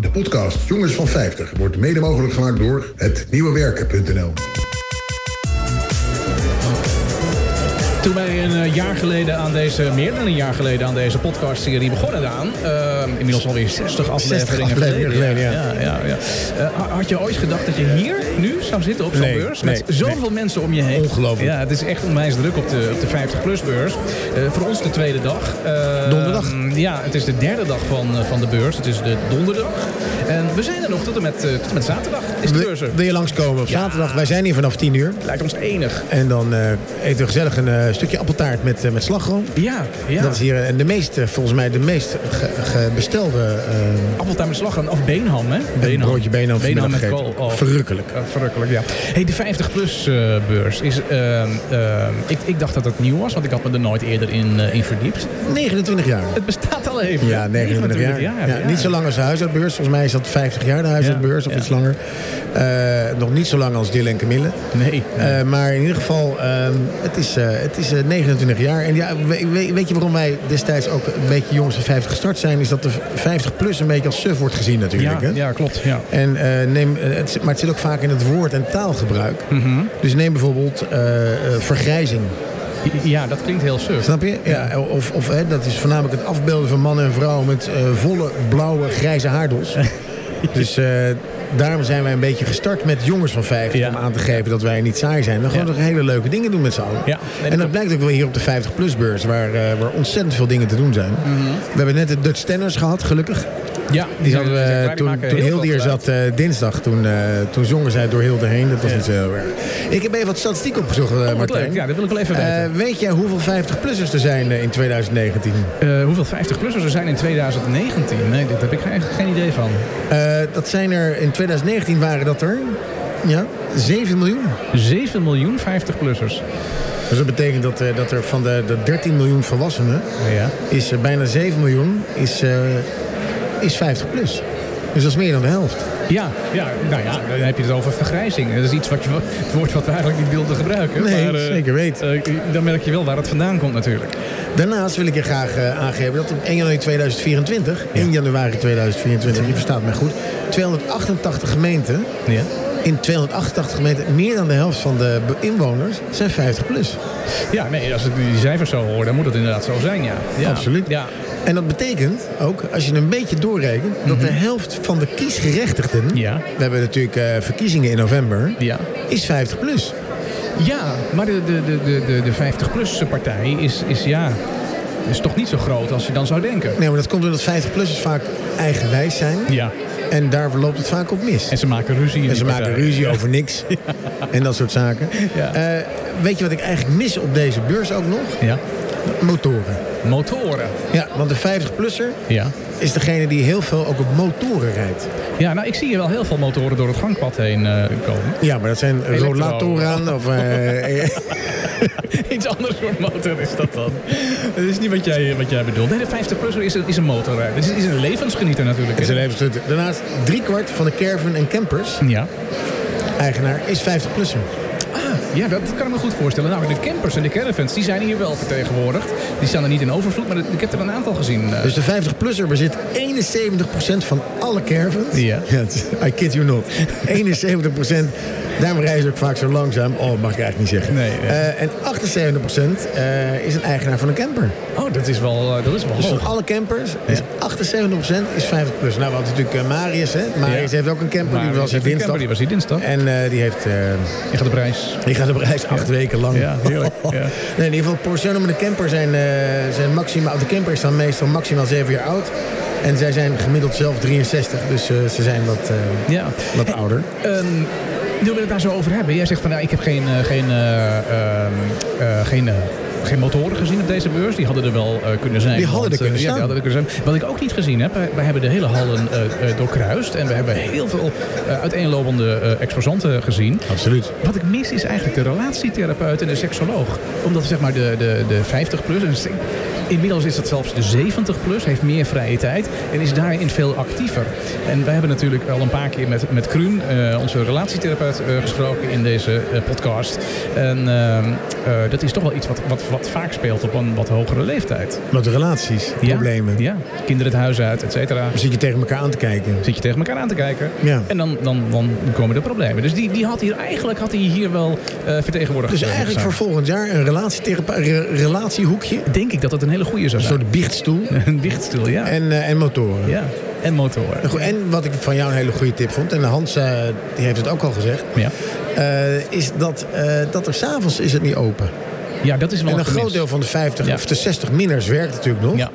De podcast Jongens van 50 wordt mede mogelijk gemaakt door het nieuwewerken.nl. een eh, jaar geleden aan deze, meer dan een jaar geleden aan deze podcastserie begonnen aan, uh, inmiddels alweer 60 afleveringen, afleveringen geleden, ja. ja, ja, ja. Uh, had je ooit gedacht dat je hier nu zou zitten op zo'n Nee, beurs? nee, met zoveel mensen om je heen. Ongelooflijk. Ja, het is echt onwijs druk op de, op de 50-plus beurs. Uh, voor ons de tweede dag. Uh, Donderdag. Ja, het is de derde dag van, uh, van de beurs. Het is de donderdag. En we zijn er nog tot en met, tot en met zaterdag. Is de beurs er. Wil je langskomen op zaterdag? Wij zijn hier vanaf 10 uur. Lijkt ons enig. En dan eh, eten we gezellig een eh, stukje appeltaart met, eh, met slagroom. Ja, ja. Dat is hier eh, de meest, eh, volgens mij de meest ge, ge- bestelde Appeltaart met slagroom of beenham, hè? een broodje Beenham vanmiddag met kool. Oh. Verrukkelijk. Uh, verrukkelijk, ja. Hey, de 50-plus beurs is... ehm, ehm, ik, ik dacht dat het nieuw was, want ik had me er nooit eerder in, in verdiept. 29 jaar. Het bestaat al Ja, 29 jaar. Ja, Niet zo lang als de huisuitbeurs. Volgens mij is dat 50 jaar de huisuitbeurs of iets langer. Eh, nog niet zo lang als Dylan en Camille. Nee. Eh, maar in ieder geval, ehm, het is, eh, het is eh, 29 jaar. En ja, we- we- weet je waarom wij destijds ook een beetje jongens van 50 gestart zijn? Is dat de 50-plus een beetje als suf wordt gezien natuurlijk. ja, hè? ja, klopt. Ja. En, neem, het, maar het zit ook vaak in het woord- en taalgebruik. Mhm. Dus neem bijvoorbeeld vergrijzing. ja, dat klinkt heel suf. Snap je? Ja, of of hè, dat is voornamelijk het afbeelden van mannen en vrouwen met eh, volle blauwe grijze haardels. dus eh, daarom zijn wij een beetje gestart met jongens van 50 Ja. om aan te geven dat wij niet saai zijn. Dan gewoon Ja. nog hele leuke dingen doen met z'n allen. Ja, en dat blijkt ook wel hier op de 50-plus beurs, waar, eh, waar ontzettend veel dingen te doen zijn. Mhm. We hebben net de Dutch Tenners gehad, gelukkig. Ja, Die hadden we klaar, die toen, toen geluid. zat eh, dinsdag. Toen, eh, toen zongen zij door Hilde heen. Dat was Ja. niet zo heel erg. Ik heb even wat statistiek opgezocht, eh, Oh, Martijn. leuk. Ja, dat wil ik wel even weten. Weet jij hoeveel 50-plussers er zijn in 2019? Eh, hoeveel 50-plussers er zijn in 2019? Nee, daar heb ik geen, geen idee van. Dat zijn er, in 2019 waren dat er, ja, 7 miljoen. 7 miljoen 50-plussers. Dus dat betekent dat, dat er van de, de 13 miljoen volwassenen, Ja. is bijna 7 miljoen, is, is 50 plus. Dus dat is meer dan de helft. Ja, ja, nou ja, dan heb je het over vergrijzing. Dat is iets wat je, het woord wat we eigenlijk niet wilden gebruiken. Nee, maar, eh, zeker weten. eh, dan merk je wel waar het vandaan komt natuurlijk. Daarnaast wil ik je graag eh, aangeven dat op 1 januari 2024, 1 januari 2024, je verstaat mij goed, 288 gemeenten, Ja. in 288 gemeenten, meer dan de helft van de inwoners zijn 50 plus. Ja, nee, als ik die cijfers zo hoor, dan moet het inderdaad zo zijn, ja. ja. Absoluut. Ja, En dat betekent ook, als je een beetje doorrekent, dat de helft van de kiesgerechtigden, Mhm. Ja. we hebben natuurlijk eh, verkiezingen in november, ja. is 50 plus. ja maar de, de, de, de, de, de 50-plus partij is, is, ja, is toch niet zo groot als je dan zou denken. Nee, maar dat komt omdat 50-plussers vaak eigenwijs zijn. Ja, En daar loopt het vaak op mis. en ze maken ruzie. En ze maken ruzie over niks. En dat soort zaken. Ja. Eh, weet je wat ik eigenlijk mis op deze beurs ook nog? Ja. Motoren. Motoren. Ja, want de 50-plusser Ja. is degene die heel veel ook op motoren rijdt. ja, nou ik zie hier wel heel veel motoren door het gangpad heen eh, komen. Ja, maar dat zijn rollatoren of... eh, Iets anders soort motor is dat dan. Dat is niet wat jij, wat jij bedoelt. Nee, de 50-plusser is een, is een motorrijder. Dus het is een levensgenieter natuurlijk. is een levensgenieter. Daarnaast driekwart van de caravan en campers, Ja. eigenaar, is 50-plusser. Ah, ja, dat kan ik me goed voorstellen. Nou, de campers en de caravans, die zijn hier wel vertegenwoordigd. Die staan er niet in overvloed, maar ik heb er een aantal gezien. eh. Dus de 50-plusser bezit 71% van alle caravans. Ja. I kid you not. 71%. Daarom rijden ze ook vaak zo langzaam. Oh, dat mag ik eigenlijk niet zeggen. Nee. Eh, en 78% eh, is een eigenaar van een camper. Oh, dat is wel, eh, dat is wel Dus hoog. van alle campers is 78% is 50 plus. Nou, we hadden natuurlijk Marius. Hè? Marius heeft ook een camper. Die was hier die dinsdag. camper, die was hier dinsdag. En die heeft... Je gaat op reis. die gaat op reis acht weken lang. Ja, heerlijk. Ja. Nee, in ieder geval, portionen met de camper zijn, zijn maximaal... De camper is dan meestal maximaal 7 jaar oud. En zij zijn gemiddeld zelf 63. Dus ze zijn wat, Ja. wat ouder. Nu we het daar zo over hebben. Jij zegt van, nou, ik heb geen, eh, geen, eh, ehm, eh, geen, geen motoren gezien op deze beurs. Die hadden er wel kunnen zijn. Die hadden er kunnen ja, staan. hadden er kunnen zijn. Wat ik ook niet gezien heb, wij, wij hebben de hele hallen doorkruist. En we hebben heel veel uiteenlopende exposanten gezien. Absoluut. Wat ik mis is eigenlijk de relatietherapeut en de seksoloog. Omdat zeg maar de, de, de 50-plus... Inmiddels is het zelfs de 70 plus, heeft meer vrije tijd en is daarin veel actiever. En wij hebben natuurlijk al een paar keer met, met Kruun, uh, onze relatietherapeut, uh, gesproken in deze uh, podcast. En dat is toch wel iets wat, wat, wat vaak speelt op een wat hogere leeftijd. Met relaties, problemen. Ja, kinderen het huis uit, et cetera. Zit je tegen elkaar aan te kijken. Zit je tegen elkaar aan te kijken. Ja. En dan, dan, dan komen de problemen. Dus die, die had hier eigenlijk had hij hier wel vertegenwoordigd. Dus eigenlijk voor volgend jaar een relatietherapeut, relatiehoekje? Denk ik dat het een hele goede zou zijn. Een soort biechtstoel. een biechtstoel, ja. En, uh, en motoren. Ja, en motoren. En wat ik van jou een hele goede tip vond, en Hans uh, die heeft het ook al gezegd, ja. uh, is dat, dat er s'avonds is het niet open. Ja, dat is wel En een groot deel van de 50 ja. of de 60 minners werkt natuurlijk nog. Ja.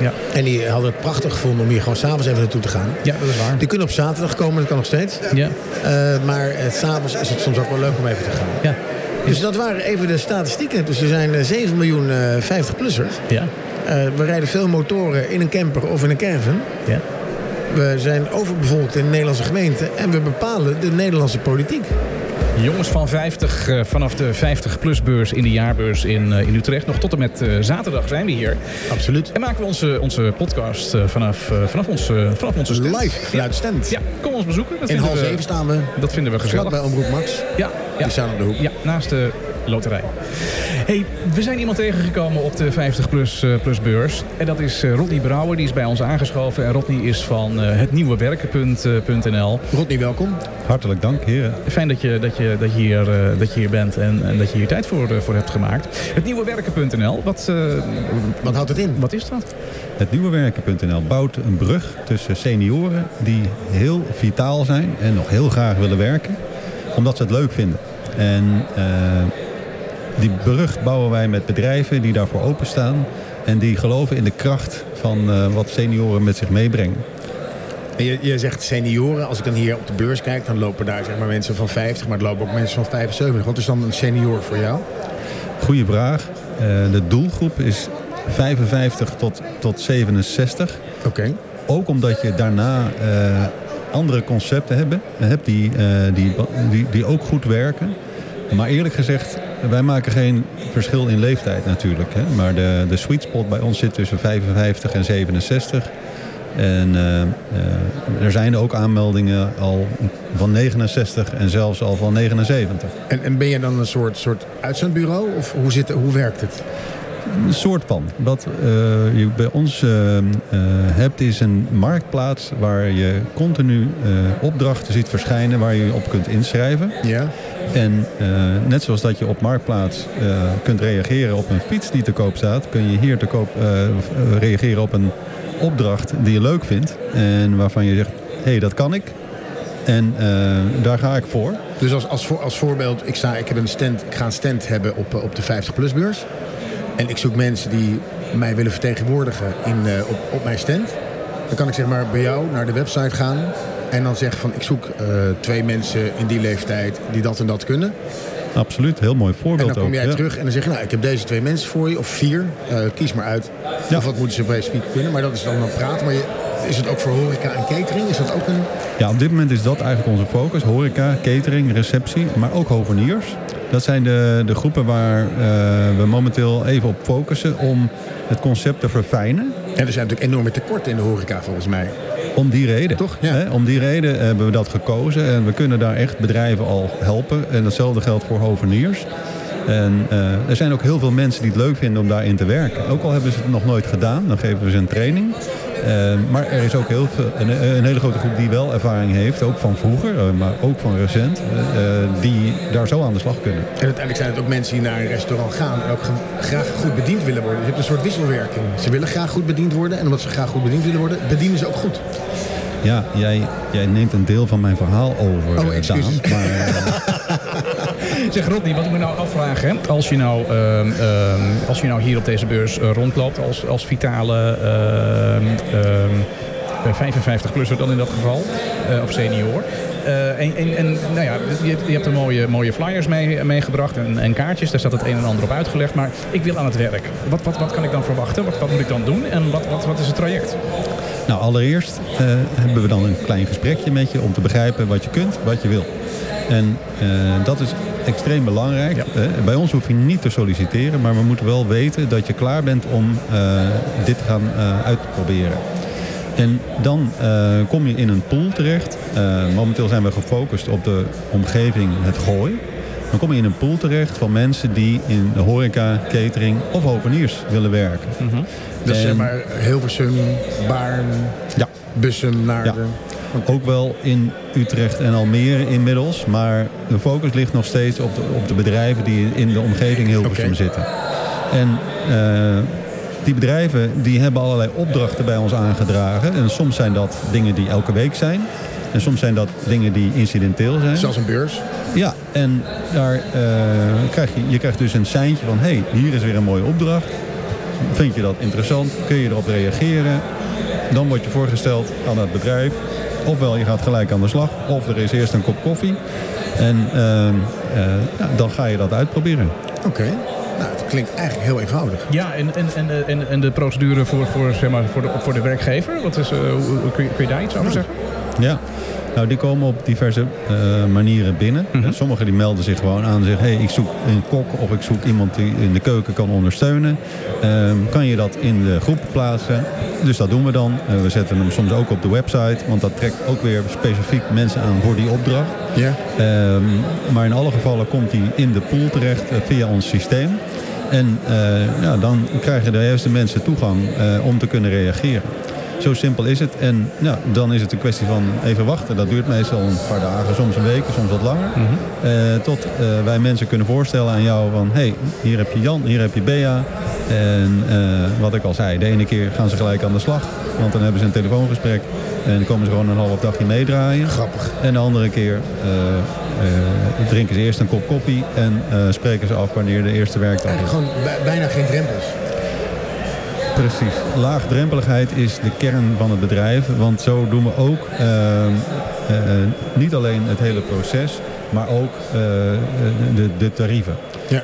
Ja. En die hadden het prachtig gevonden om hier gewoon s'avonds even naartoe te gaan. Ja, dat is waar. Die kunnen op zaterdag komen, dat kan nog steeds. Ja. Uh, maar s'avonds is het soms ook wel leuk om even te gaan. Ja. Dus dat waren even de statistieken. Dus er zijn 7 miljoen uh, 50-plussers. Ja. we rijden veel motoren in een camper of in een caravan. Ja. We zijn overbevolkt in de Nederlandse gemeente. En we bepalen de Nederlandse politiek. Jongens van 50, uh, vanaf de 50-plus beurs in de jaarbeurs in, uh, in Utrecht. Nog tot en met uh, zaterdag zijn we hier. Absoluut. En maken we onze, onze podcast vanaf, vanaf, ons, vanaf onze stand. Live, vanuit stand. Ja, kom ons bezoeken. Dat in hal 7 staan we. Dat vinden we gezellig. Vlak bij Omroep Max. Ja. Die staan op de hoek. Ja, naast de loterij. Hey, we zijn iemand tegengekomen op de 50 plus, uh, plus beurs. En dat is uh, Rodney Brouwer. Die is bij ons aangeschoven. En Rodney is van uh, het nieuwe werken.nl. Rodney, welkom. Hartelijk dank, heren. Fijn dat je, dat je, dat je, hier, dat je hier bent en, en dat je hier tijd voor, voor hebt gemaakt. Het nieuwe werken.nl. Wat, wat houdt het in? Wat is dat? Het nieuwe werken.nl bouwt een brug tussen senioren die heel vitaal zijn en nog heel graag willen werken. Omdat ze het leuk vinden. En die brug bouwen wij met bedrijven die daarvoor openstaan. En die geloven in de kracht van uh, wat senioren met zich meebrengen. En je, je zegt senioren. Als ik dan hier op de beurs kijk, dan lopen daar zeg maar mensen van 50. Maar er lopen ook mensen van 75. Wat is dan een senior voor jou? Goeie vraag. Uh, de doelgroep is 55 tot, tot 67. Oké. Okay. Ook omdat je daarna uh, andere concepten hebben, hebt die, die, die, die ook goed werken. Maar eerlijk gezegd, wij maken geen verschil in leeftijd natuurlijk. Hè? Maar de, de sweet spot bij ons zit tussen 55 en 67. En uh, er zijn ook aanmeldingen al van 69 en zelfs al van 79. En, en ben je dan een soort, soort uitzendbureau? Of hoe, zit, hoe werkt het? Een soort van. Wat uh, je bij ons hebt is een marktplaats waar je continu opdrachten ziet verschijnen waar je op kunt inschrijven. Ja. En net zoals dat je op Marktplaats kunt reageren op een fiets die te koop staat... kun je hier te koop reageren op een opdracht die je leuk vindt. En waarvan je zegt, hé, hey, dat kan ik. En daar ga ik voor. Dus als, als, voor, als voorbeeld, ik, sta, ik, heb een stand, ik ga een stand hebben op, op de 50PLUS beurs. En ik zoek mensen die mij willen vertegenwoordigen in, op, op mijn stand. Dan kan ik zeg maar bij jou naar de website gaan... En dan zeggen van ik zoek uh, twee mensen in die leeftijd die dat en dat kunnen. Absoluut, heel mooi voorbeeld En dan kom jij ook, terug en dan zeg je nou ik heb deze twee mensen voor je. Of vier, uh, kies maar uit. Ja. Of wat moeten ze bij speaker kunnen. Maar dat is dan dan praten. Maar je, is het ook voor horeca en catering? Is dat ook een... Ja, op dit moment is dat eigenlijk onze focus. Horeca, catering, receptie, maar ook hoveniers. Dat zijn de, de groepen waar uh, we momenteel even op focussen om het concept te verfijnen. En er zijn natuurlijk enorme tekorten in de horeca volgens mij. Om die reden. Toch? Ja. Hè? Om die reden hebben we dat gekozen. En we kunnen daar echt bedrijven al helpen. En datzelfde geldt voor hoveniers. En uh, er zijn ook heel veel mensen die het leuk vinden om daarin te werken. Ook al hebben ze het nog nooit gedaan, dan geven we ze een training. Uh, maar er is ook heel veel, een, een, hele grote groep die wel ervaring heeft, ook van vroeger, uh, maar ook van recent, die daar zo aan de slag kunnen. En uiteindelijk zijn het ook mensen die naar een restaurant gaan en ook graag goed bediend willen worden. Je hebt een soort wisselwerking. Ze willen graag goed bediend worden en omdat ze graag goed bediend willen worden, bedienen ze ook goed. Ja, jij, jij neemt een deel van mijn verhaal over, oh, Daan. Maar, zeg Rodney, wat ik me nou afvraag, hè? Als, je nou, uh, uh, als je nou hier op deze beurs uh, rondloopt als, als vitale 55-plusser dan in dat geval, of senior. Uh, en, en, nou ja, je, je hebt er mooie, mooie flyers mee, meegebracht en, en, kaartjes. Daar staat het een en ander op uitgelegd. Maar ik wil aan het werk. Wat, wat, wat kan ik dan verwachten? Wat, wat moet ik dan doen? En wat, wat, wat is het traject? Nou, allereerst eh, hebben we dan een klein gesprekje met je om te begrijpen wat je kunt, wat je wil. En eh, dat is extreem belangrijk. Bij ons hoef je niet te solliciteren, maar we moeten wel weten dat je klaar bent om eh, dit te gaan eh, uitproberen. En dan eh, kom je in een pool terecht. Momenteel zijn we gefocust op de omgeving het gooi. Dan kom je in een pool terecht van mensen die in de horeca, catering of hoveniers willen werken. Dus En- zeg maar Hilversum, Baarn, Ja. Bussum, Naarden. Ook wel in Utrecht en Almere inmiddels. Maar de focus ligt nog steeds op de, op de bedrijven die in de omgeving Hilversum Oké. zitten. En eh, die bedrijven die hebben allerlei opdrachten bij ons aangedragen. En soms zijn dat dingen die elke week zijn. En soms zijn dat dingen die incidenteel zijn. Zoals een beurs. Ja, en daar eh, krijg je, je krijgt dus een seintje van... hé, hey, hier is weer een mooie opdracht. Vind je dat interessant? Kun je erop reageren? Dan word je voorgesteld aan het bedrijf. Ofwel je gaat gelijk aan de slag, of er is eerst een kop koffie. En ehm, eh, ja, dan ga je dat uitproberen. Oké. Nou, het klinkt eigenlijk heel eenvoudig. Ja, en, en, en, de- en, en de procedure voor, voor, zeg maar, voor, de, voor de werkgever, wat is, eh, hoe- kun, je, kun je daar iets over zeggen? Ja, nou die komen op diverse eh, manieren binnen. Sommigen die melden zich gewoon aan en zeggen... hey, ik zoek een kok of ik zoek iemand die in de keuken kan ondersteunen. Ehm, kan je dat in de groep plaatsen? Dus dat doen we dan. Eh, we zetten hem soms ook op de website, want dat trekt ook weer specifiek mensen aan voor die opdracht. Ja. Ehm, maar in alle gevallen komt hij in de pool terecht eh, via ons systeem. En ja, dan krijgen de juiste mensen toegang om te kunnen reageren. Zo simpel is het. En ja, dan is het een kwestie van even wachten. Dat duurt meestal een paar dagen, soms een week, soms wat langer. Eh, tot eh, wij mensen kunnen voorstellen aan jou van... hé, hey, hier heb je Jan, hier heb je Bea. En eh, wat ik al zei, de ene keer gaan ze gelijk aan de slag. Want dan hebben ze een telefoongesprek. En dan komen ze gewoon een half dagje meedraaien. Grappig. En de andere keer drinken ze eerst een kop koffie en spreken ze af wanneer de eerste werkdag is. Eigenlijk gewoon bij- bijna geen drempels. Precies. Laagdrempeligheid is de kern van het bedrijf. Want zo doen we ook ehm, eh, niet alleen het hele proces, maar ook eh, de, de tarieven.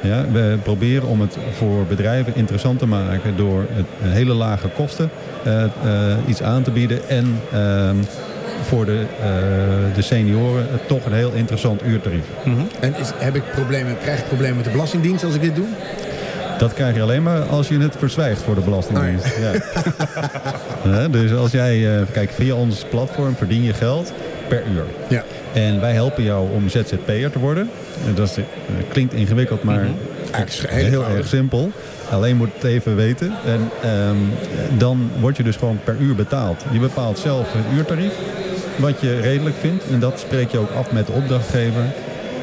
Ja. we proberen om het voor bedrijven interessant te maken door het, hele lage kosten eh, eh, iets aan te bieden. En ehm, voor de, eh, de senioren toch een heel interessant uurtarief. En is, heb ik problemen, krijg ik problemen met de Belastingdienst als ik dit doe? Dat krijg je alleen maar als je het verzwijgt voor de Belastingdienst. Ja. Hè, dus als jij, eh, kijk, via ons platform verdien je geld per uur. Ja. En wij helpen jou om ZZP'er te worden. En Dat is, eh, klinkt ingewikkeld, maar Eigenlijk is het heel heel erg simpel. Alleen moet het even weten. En ehm, dan word je dus gewoon per uur betaald. Je bepaalt zelf het uurtarief, wat je redelijk vindt. En dat spreek je ook af met de opdrachtgever.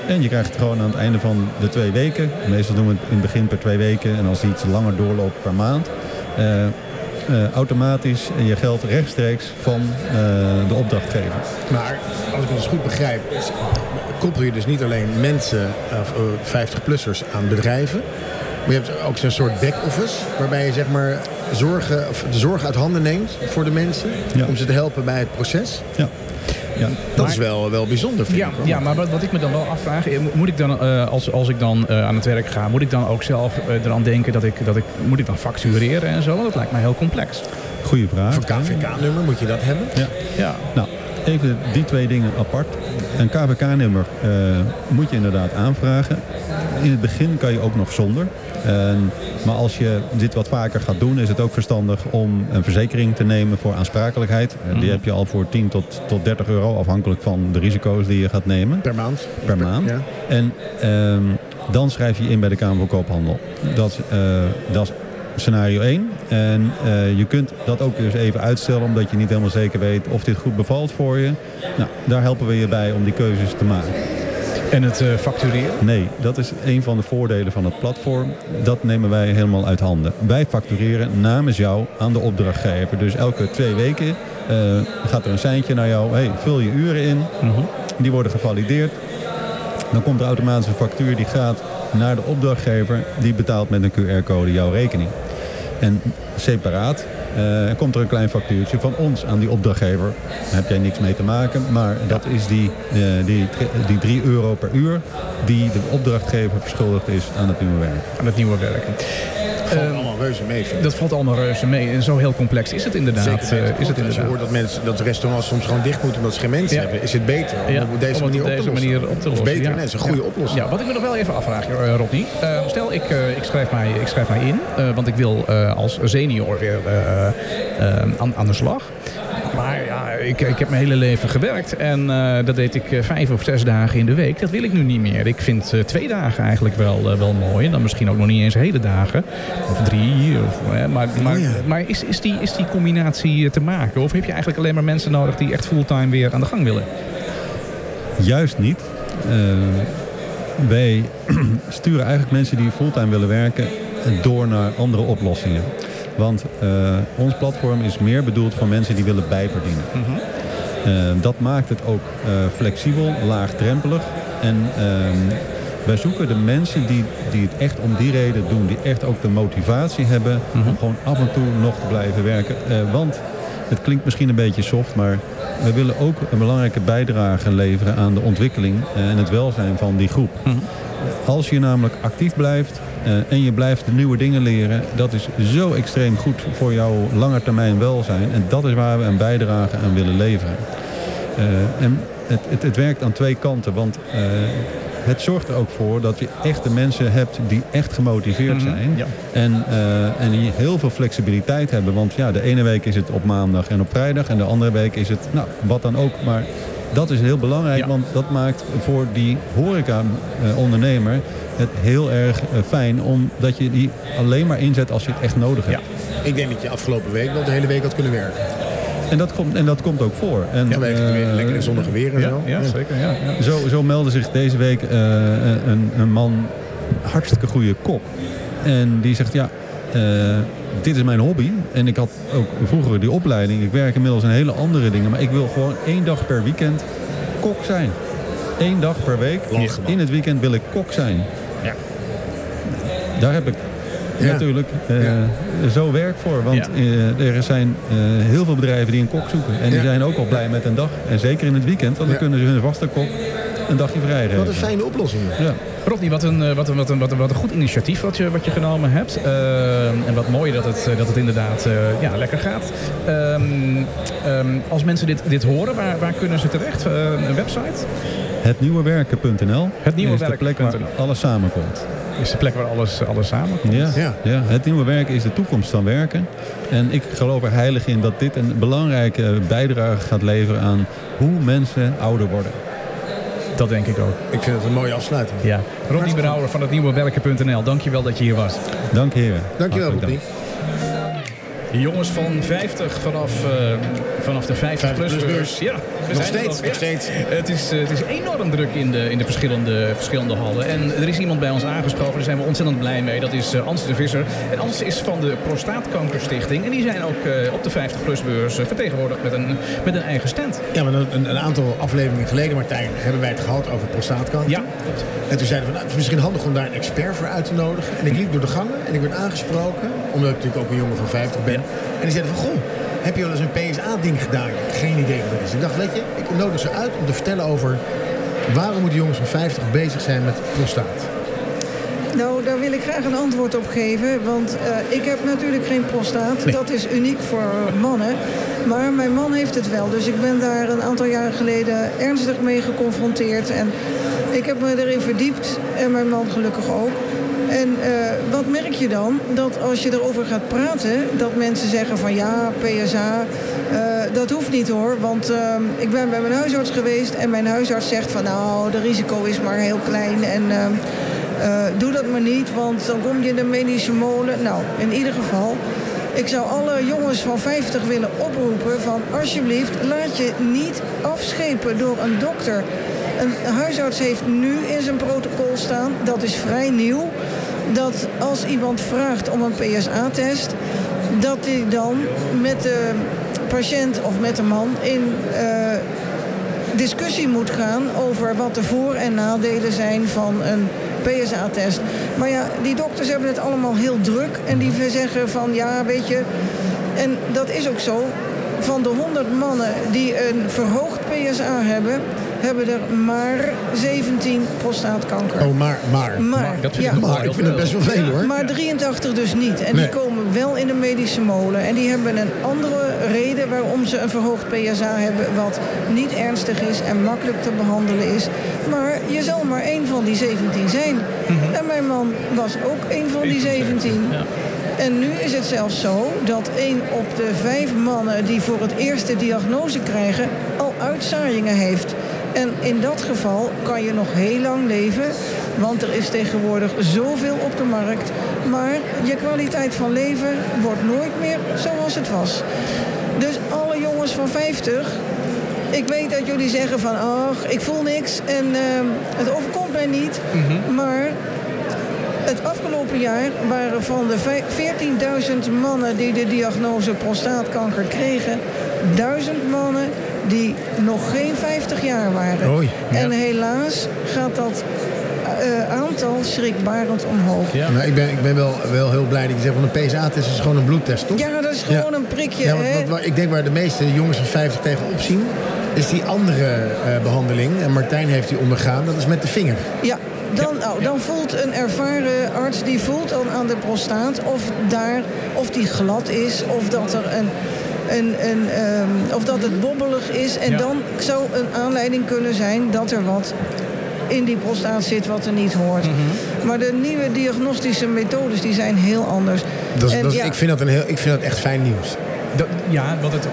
En je krijgt het gewoon aan het einde van de twee weken. Meestal doen we het in het begin per twee weken. En als iets langer doorloopt per maand. eh, eh, automatisch je geld rechtstreeks van eh, de opdrachtgever. Maar als ik het dus goed begrijp, koppel je dus niet alleen mensen, of eh, 50-plussers aan bedrijven. Maar je hebt ook zo'n soort back-office, waarbij je zeg maar zorgen, of de zorg uit handen neemt voor de mensen. Ja. Om ze te helpen bij het proces. Ja. Ja. Dat Maar- is wel, wel bijzonder, vind Ja, ik. hoor. ja, maar wat, wat ik me dan wel afvraag, eh, moet ik dan, eh, als, als ik dan eh, aan het werk ga, moet ik dan ook zelf eh, eraan denken dat ik, dat ik, moet ik dan factureren en zo? Want dat lijkt mij heel complex. Goeie vraag. Voor KVK-nummer moet je dat hebben. Ja. Ja. Nou, even die twee dingen apart. Een KVK-nummer eh, moet je inderdaad aanvragen. In het begin kan je ook nog zonder. En- maar als je dit wat vaker gaat doen, is het ook verstandig om een verzekering te nemen voor aansprakelijkheid. Eh, Die heb je al voor 10 tot, tot 30 euro, afhankelijk van de risico's die je gaat nemen Per maand. per maand. Ja. En ehm, dan schrijf je in bij de Kamer van Koophandel. Dat, is, eh, dat is scenario 1. En eh, je kunt dat ook dus even uitstellen omdat je niet helemaal zeker weet of dit goed bevalt voor je. Nou, daar helpen we je bij om die keuzes te maken. En het eh, factureren? Nee, dat is een van de voordelen van het platform. Dat nemen wij helemaal uit handen. Wij factureren namens jou aan de opdrachtgever. Dus elke twee weken eh, gaat er een seintje naar jou. Hey, vul je uren in. Die worden gevalideerd. Dan komt er automatisch een factuur die gaat naar de opdrachtgever. Die betaalt met een QR-code jouw rekening. En separaat eh, komt er een klein factuurtje van ons aan die opdrachtgever. Daar heb jij niks mee te maken. Maar dat is die, eh, die, die 3 euro per uur die de opdrachtgever verschuldigd is aan het nieuwe werk. Aan het nieuwe werk. Valt Ehm, allemaal reuze mee. Dat valt allemaal reuze mee. En zo heel complex is het inderdaad. Zeker eh, is het Als je inderdaad. hoort dat, mensen, dat restaurants soms gewoon dicht moeten omdat ze geen mensen Ja. hebben, is het beter om Ja, op deze om manier op op deze te lossen. manier op te lossen. Of beter, ja. nee, is een goede oplossing. Ja, wat ik me nog wel even afvraag, eh, Rodney. Eh, stel, ik, eh, ik, schrijf mij, ik schrijf mij in, want ik wil als senior weer aan, aan de slag. Maar ik, ik heb mijn hele leven gewerkt en eh, dat deed ik eh, vijf of zes dagen in de week. Dat wil ik nu niet meer. Ik vind eh, twee dagen eigenlijk wel, wel mooi. En dan misschien ook nog niet eens hele dagen. Of drie. Of, maar maar, Oh ja. maar is, is, die, is die combinatie te maken? Of heb je eigenlijk alleen maar mensen nodig die echt fulltime weer aan de gang willen? Juist niet. Wij sturen eigenlijk mensen die fulltime willen werken door naar andere oplossingen. Want eh, ons platform is meer bedoeld voor mensen die willen bijverdienen. Eh, dat maakt het ook eh, flexibel, laagdrempelig. En ehm, wij zoeken de mensen die, die het echt om die reden doen. Die echt ook de motivatie hebben om gewoon af en toe nog te blijven werken. Want het klinkt misschien een beetje soft, maar we willen ook een belangrijke bijdrage leveren aan de ontwikkeling en het welzijn van die groep. Als je namelijk actief blijft eh, en je blijft de nieuwe dingen leren, dat is zo extreem goed voor jouw langetermijn welzijn. En dat is waar we een bijdrage aan willen leveren. Eh, en het, het, het werkt aan twee kanten, want eh, het zorgt er ook voor dat je echte mensen hebt die echt gemotiveerd zijn. ja. En, eh, en die heel veel flexibiliteit hebben. Want ja, de ene week is het op maandag en op vrijdag. En de andere week is het, nou, wat dan ook. Maar dat is heel belangrijk. Ja. Want dat maakt voor die horeca-ondernemer het heel erg eh, fijn. Omdat je die alleen maar inzet als je het echt nodig hebt. Ik denk dat je afgelopen week wel de hele week had kunnen werken. En, dat komt, en dat komt ook voor. En, weer, eh, lekker in zonnige weer en Ja, zo. ja, zeker. Ja, ja. Zo, zo meldde zich deze week eh, een, een man, hartstikke goede kok. En die zegt, ja, eh, dit is mijn hobby. En ik had ook vroeger die opleiding. Ik werk inmiddels in hele andere dingen. Maar ik wil gewoon één dag per weekend kok zijn. Eén dag per week. Lachen. In het weekend wil ik kok zijn. Ja. Daar heb ik Ja. Natuurlijk eh, Ja. zo werk voor. Want eh, er zijn eh, heel veel bedrijven die een kok zoeken. En die zijn ook al blij met een dag. En zeker in het weekend. Want dan kunnen ze hun vaste kok een dagje vrij. Wat een fijne oplossing. Ja. Rodney, wat een, eh, wat, een, wat, een, wat, een, wat een goed initiatief wat je, wat je genomen hebt. Eh, en wat mooi dat het, dat het inderdaad eh, ja, lekker gaat. Ehm, ehm, als mensen dit, dit horen, waar, waar kunnen ze terecht? Eh, een website? Hetnieuwewerken.nl Het nieuwe is de plek waar werken.nl. alles samenkomt. Is de plek waar alles, alles samenkomt. Ja, Ja. ja. het nieuwe werken is de toekomst van werken. En ik geloof er heilig in dat dit een belangrijke bijdrage gaat leveren aan hoe mensen ouder worden. Dat denk ik ook. Ik vind het een mooie afsluiting. Ja. Rodney Brouwer van het nieuwe werken.nl. Dankjewel dat je hier was. Dank heren. Dankjewel, Hartelijk Jongens van 50 vanaf, eh, vanaf de 50 plus 50 beurs. Ja, Nog steeds, nog steeds. Het is, eh, het is enorm druk in de, in de verschillende, verschillende hallen. En er is iemand bij ons aangeschoven, daar zijn we ontzettend blij mee. Dat is eh, Ans de Visser. En Ans is van de Prostaatkankerstichting. En die zijn ook op de 50-plus-beurs vertegenwoordigd met een, met een eigen stand. Ja, maar een, een aantal afleveringen geleden, Martijn, hebben wij het gehad over prostaatkanker. Ja, En toen zeiden we, nou, het is misschien handig om daar een expert voor uit te nodigen. En ik liep door de gangen en ik werd aangesproken, omdat ik natuurlijk ook een jongen van 50 ben. En die zeiden van, goh, heb je wel eens een PSA-ding gedaan? Geen idee wat dat is. Ik dacht, weet je, ik nodig ze uit om te vertellen over waarom moeten jongens van 50 bezig zijn met prostaat. Nou, daar wil ik graag een antwoord op geven. Want eh, ik heb natuurlijk geen prostaat. Dat is uniek voor mannen. Maar mijn man heeft het wel. Dus ik ben daar een aantal jaren geleden ernstig mee geconfronteerd. En ik heb me erin verdiept. En mijn man gelukkig ook. En eh, wat merk je dan? Dat als je erover gaat praten, dat mensen zeggen van ja, PSA, eh, dat hoeft niet hoor. Want eh, ik ben bij mijn huisarts geweest en mijn huisarts zegt van nou, de risico is maar heel klein. En doe dat maar niet, want dan kom je in de medische molen. Nou, in ieder geval, ik zou alle jongens van 50 willen oproepen van alsjeblieft, laat je niet afschepen door een dokter. Een huisarts heeft nu in zijn protocol staan, dat is vrij nieuw, dat als iemand vraagt om een PSA-test, dat hij dan met de patiënt of met de man in eh, discussie moet gaan over wat de voor- en nadelen zijn van een PSA-test. Maar ja, die dokters hebben het allemaal heel druk en die zeggen van ja, weet je, en dat is ook zo. Van de 100 mannen die een verhoogd PSA hebben, hebben er maar 17 prostaatkanker. Oh, maar, maar. Maar, dat vind ja. ik Maar ik vind het best wel veel hoor. Maar 83 dus niet. En Nee. die komen wel in de medische molen. En die hebben een andere reden waarom ze een verhoogd PSA hebben... wat niet ernstig is en makkelijk te behandelen is. Maar je zal maar één van die 17 zijn. En mijn man was ook één van die 17. Ja. En nu is het zelfs zo dat één op de vijf mannen... die voor het eerste diagnose krijgen... al uitzaaiingen heeft. En in dat geval kan je nog heel lang leven. Want er is tegenwoordig zoveel op de markt. Maar je kwaliteit van leven wordt nooit meer zoals het was. Dus alle jongens van 50... Ik weet dat jullie zeggen van, ach, ik voel niks en ehm, het overkomt mij niet. Maar het afgelopen jaar waren van de vij- 14.000 mannen die de diagnose prostaatkanker kregen, 1000 mannen die nog geen 50 jaar waren. Oei, En helaas gaat dat eh, aantal schrikbarend omhoog. Ja. Nou, ik ben, ik ben wel, wel heel blij dat je zegt van een PSA-test is gewoon een bloedtest, toch? Ja, dat is gewoon Ja. een prikje. Ja, hè? wat- wat- ik denk waar de meeste jongens van 50 tegen opzien, is die andere eh, behandeling. En Martijn heeft die ondergaan, dat is met de vinger. Ja, dan, nou, dan voelt een ervaren arts die voelt dan aan de prostaat of, daar, of die glad is of dat er een. Een, een, ehm, of dat het bobbelig is. En Ja. dan zou een aanleiding kunnen zijn dat er wat in die prostaat zit wat er niet hoort. Mhm. Maar de nieuwe diagnostische methodes die zijn heel anders. Dat is, En dat is- ja, ik, vind dat een heel, ik vind dat echt fijn nieuws. Dat, ja, want het,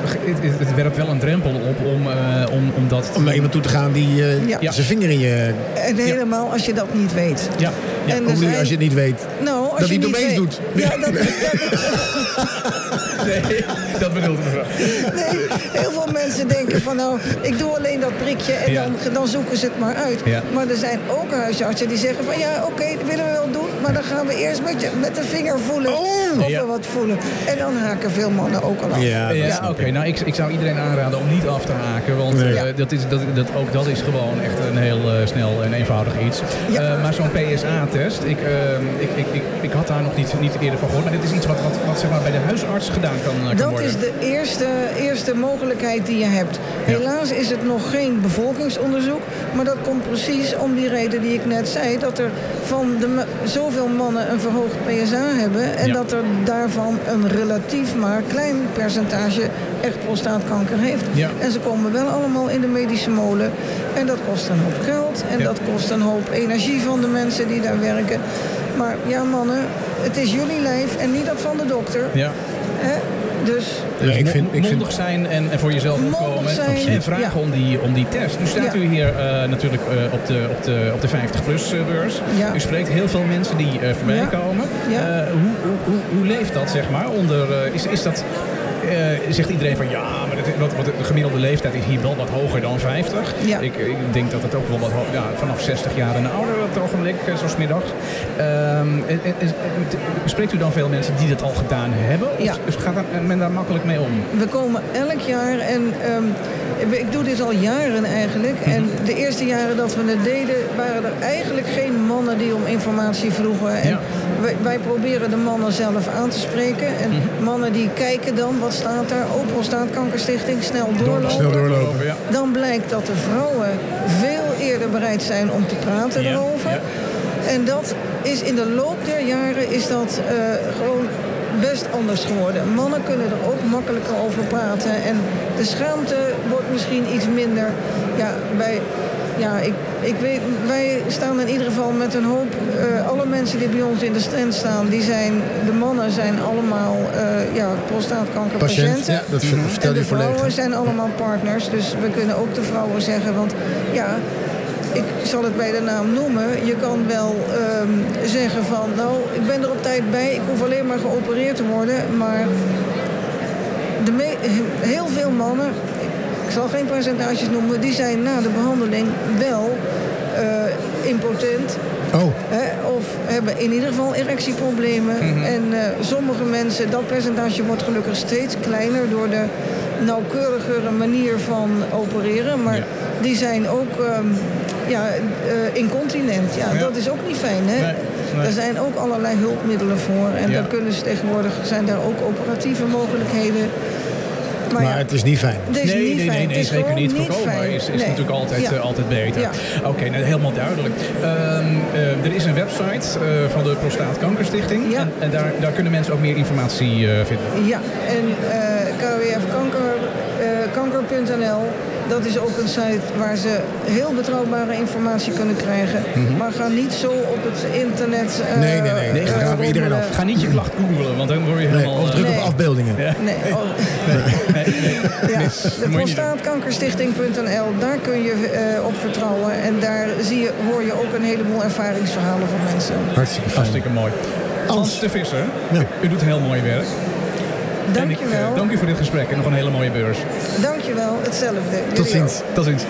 het, het werpt wel een drempel op om, eh, om, om dat... Om naar iemand toe te gaan die eh, Ja. zijn vinger in je... En helemaal als je dat niet weet. Ja, ja. En Hoe zijn- als je het niet weet. Nou, als dat je hij het niet opeens doet. Ja, dat, dat, Nee, dat bedoelde mevrouw. Nee, heel veel mensen denken van nou, ik doe alleen dat prikje en Ja. dan, dan zoeken ze het maar uit. Ja. Maar er zijn ook huisartsen die zeggen van ja, oké, dat willen we wel doen, maar dan gaan we eerst met, je, met de vinger voelen of Ja. we wat voelen. En dan haken veel mannen ook al af. Ja, oké. ik. Nou, ik, ik zou iedereen aanraden om niet af te haken. Want Nee. eh, dat is, dat, dat, ook dat is gewoon echt een heel eh, snel en eenvoudig iets. Ja. Eh, maar zo'n PSA-test, ik, eh, ik, ik, ik, ik had daar nog niet, niet eerder van gehoord. Maar dit is iets wat, wat, wat zeg maar, bij de huisarts gedaan kan, eh, kan Dat worden. is de eerste, eerste mogelijkheid die je hebt. Helaas is het nog geen bevolkingsonderzoek. Maar dat komt precies om die reden die ik net zei. Dat er van de, zoveel mannen een verhoogd PSA hebben. En dat er daarvan een relatief maar klein percentage echt prostaatkanker heeft. En ze komen wel allemaal in de medische molen. En dat kost een hoop geld. En dat kost een hoop energie van de mensen die daar werken. Maar ja mannen, het is jullie lijf en niet dat van de dokter. Ja. Hè? Dus Ja, ik vind, ik vind, mondig zijn en, en voor jezelf opkomen. zijn, en vragen ja. om, die, om die test. Nu staat Ja. u hier eh, natuurlijk eh, op, de, op, de, op de 50-plus beurs. Ja. U spreekt heel veel mensen die eh, voorbij Ja. komen. Ja. Eh, hoe, hoe, hoe, hoe leeft dat, zeg maar? Onder, eh, is, is dat... eh, zegt iedereen van ja, maar het, wat, wat, de gemiddelde leeftijd is hier wel wat hoger dan 50. Ja. Ik, ik denk dat het ook wel wat ja, vanaf 60 jaar en ouder op het ogenblik, eh, zo smiddags. Ehm, en, en, en- en- spreekt u dan veel mensen die dat al gedaan hebben? Of Ja. gaat men daar makkelijk mee om? we komen elk jaar en ehm, ik doe dit al jaren eigenlijk. Mhm. En de eerste jaren dat we het deden, waren er eigenlijk geen mannen die om informatie vroegen. En Ja. Wij, wij proberen de mannen zelf aan te spreken. En Mhm. mannen die kijken dan, wat staat daar? Oh, prostaatkankerstichting, snel doorlopen. Snel doorlopen. Ja. Dan blijkt dat de vrouwen veel eerder bereid zijn om te praten Ja, erover. ja. En dat is in de loop der jaren is dat eh, gewoon best anders geworden. Mannen kunnen er ook makkelijker over praten. En de schaamte wordt misschien iets minder. Ja, bij, ja ik, ik weet, wij staan in ieder geval met een hoop... eh, alle mensen die bij ons in de stand staan, die zijn, de mannen zijn allemaal eh ja, prostaatkankerpatiënten. patiënt, ja, dat En vertel de je vrouwen volledig. zijn allemaal partners, dus we kunnen ook de vrouwen zeggen. Want ja, ik zal het bij de naam noemen. Je kan wel ehm, zeggen van, nou, ik ben er op tijd bij. Ik hoef alleen maar geopereerd te worden. Maar de heel veel mannen, ik zal geen percentages noemen... die zijn na de behandeling wel eh, impotent. Oh, Hè, of hebben in ieder geval erectieproblemen. En eh, sommige mensen, dat percentage wordt gelukkig steeds kleiner door de nauwkeurigere manier van opereren. Maar Ja. die zijn ook ehm, ja, eh, incontinent. Ja, Ja. dat is ook niet fijn. Hè? Nee, nee. Er zijn ook allerlei hulpmiddelen voor. En Ja. daar kunnen ze tegenwoordig zijn daar ook operatieve mogelijkheden. Maar, Maar ja, het is niet fijn. het is nee, niet nee, fijn. nee, nee, is zeker niet. Voorkomen is, is Nee. natuurlijk altijd, Ja. eh, altijd beter. Ja. Oké, nou, helemaal duidelijk. Ehm, eh, er is een website eh, van de Prostaatkankerstichting. Ja. En, en daar, daar kunnen mensen ook meer informatie eh, vinden. Ja, en eh kwfkanker.nl, dat is ook een site waar ze heel betrouwbare informatie kunnen krijgen. Maar ga niet zo op het internet. eh, Nee, nee, nee. Nee, eh, we iedereen af. Ga niet je klacht googelen, want dan word je Nee, helemaal... of eh, druk Nee. op afbeeldingen. Ja. Nee, oh, nee, nee. ja, de prostaatkankerstichting.nl, daar kun je eh, op vertrouwen. En daar zie je, hoor je ook een heleboel ervaringsverhalen van mensen. Hartstikke fijn. Hartstikke mooi. Hans de Visser, Ja. u doet heel mooi werk. En ik, eh, Dankjewel. dank u voor dit gesprek en nog een hele mooie beurs. Dankjewel, hetzelfde. Tot ziens. Tot ziens.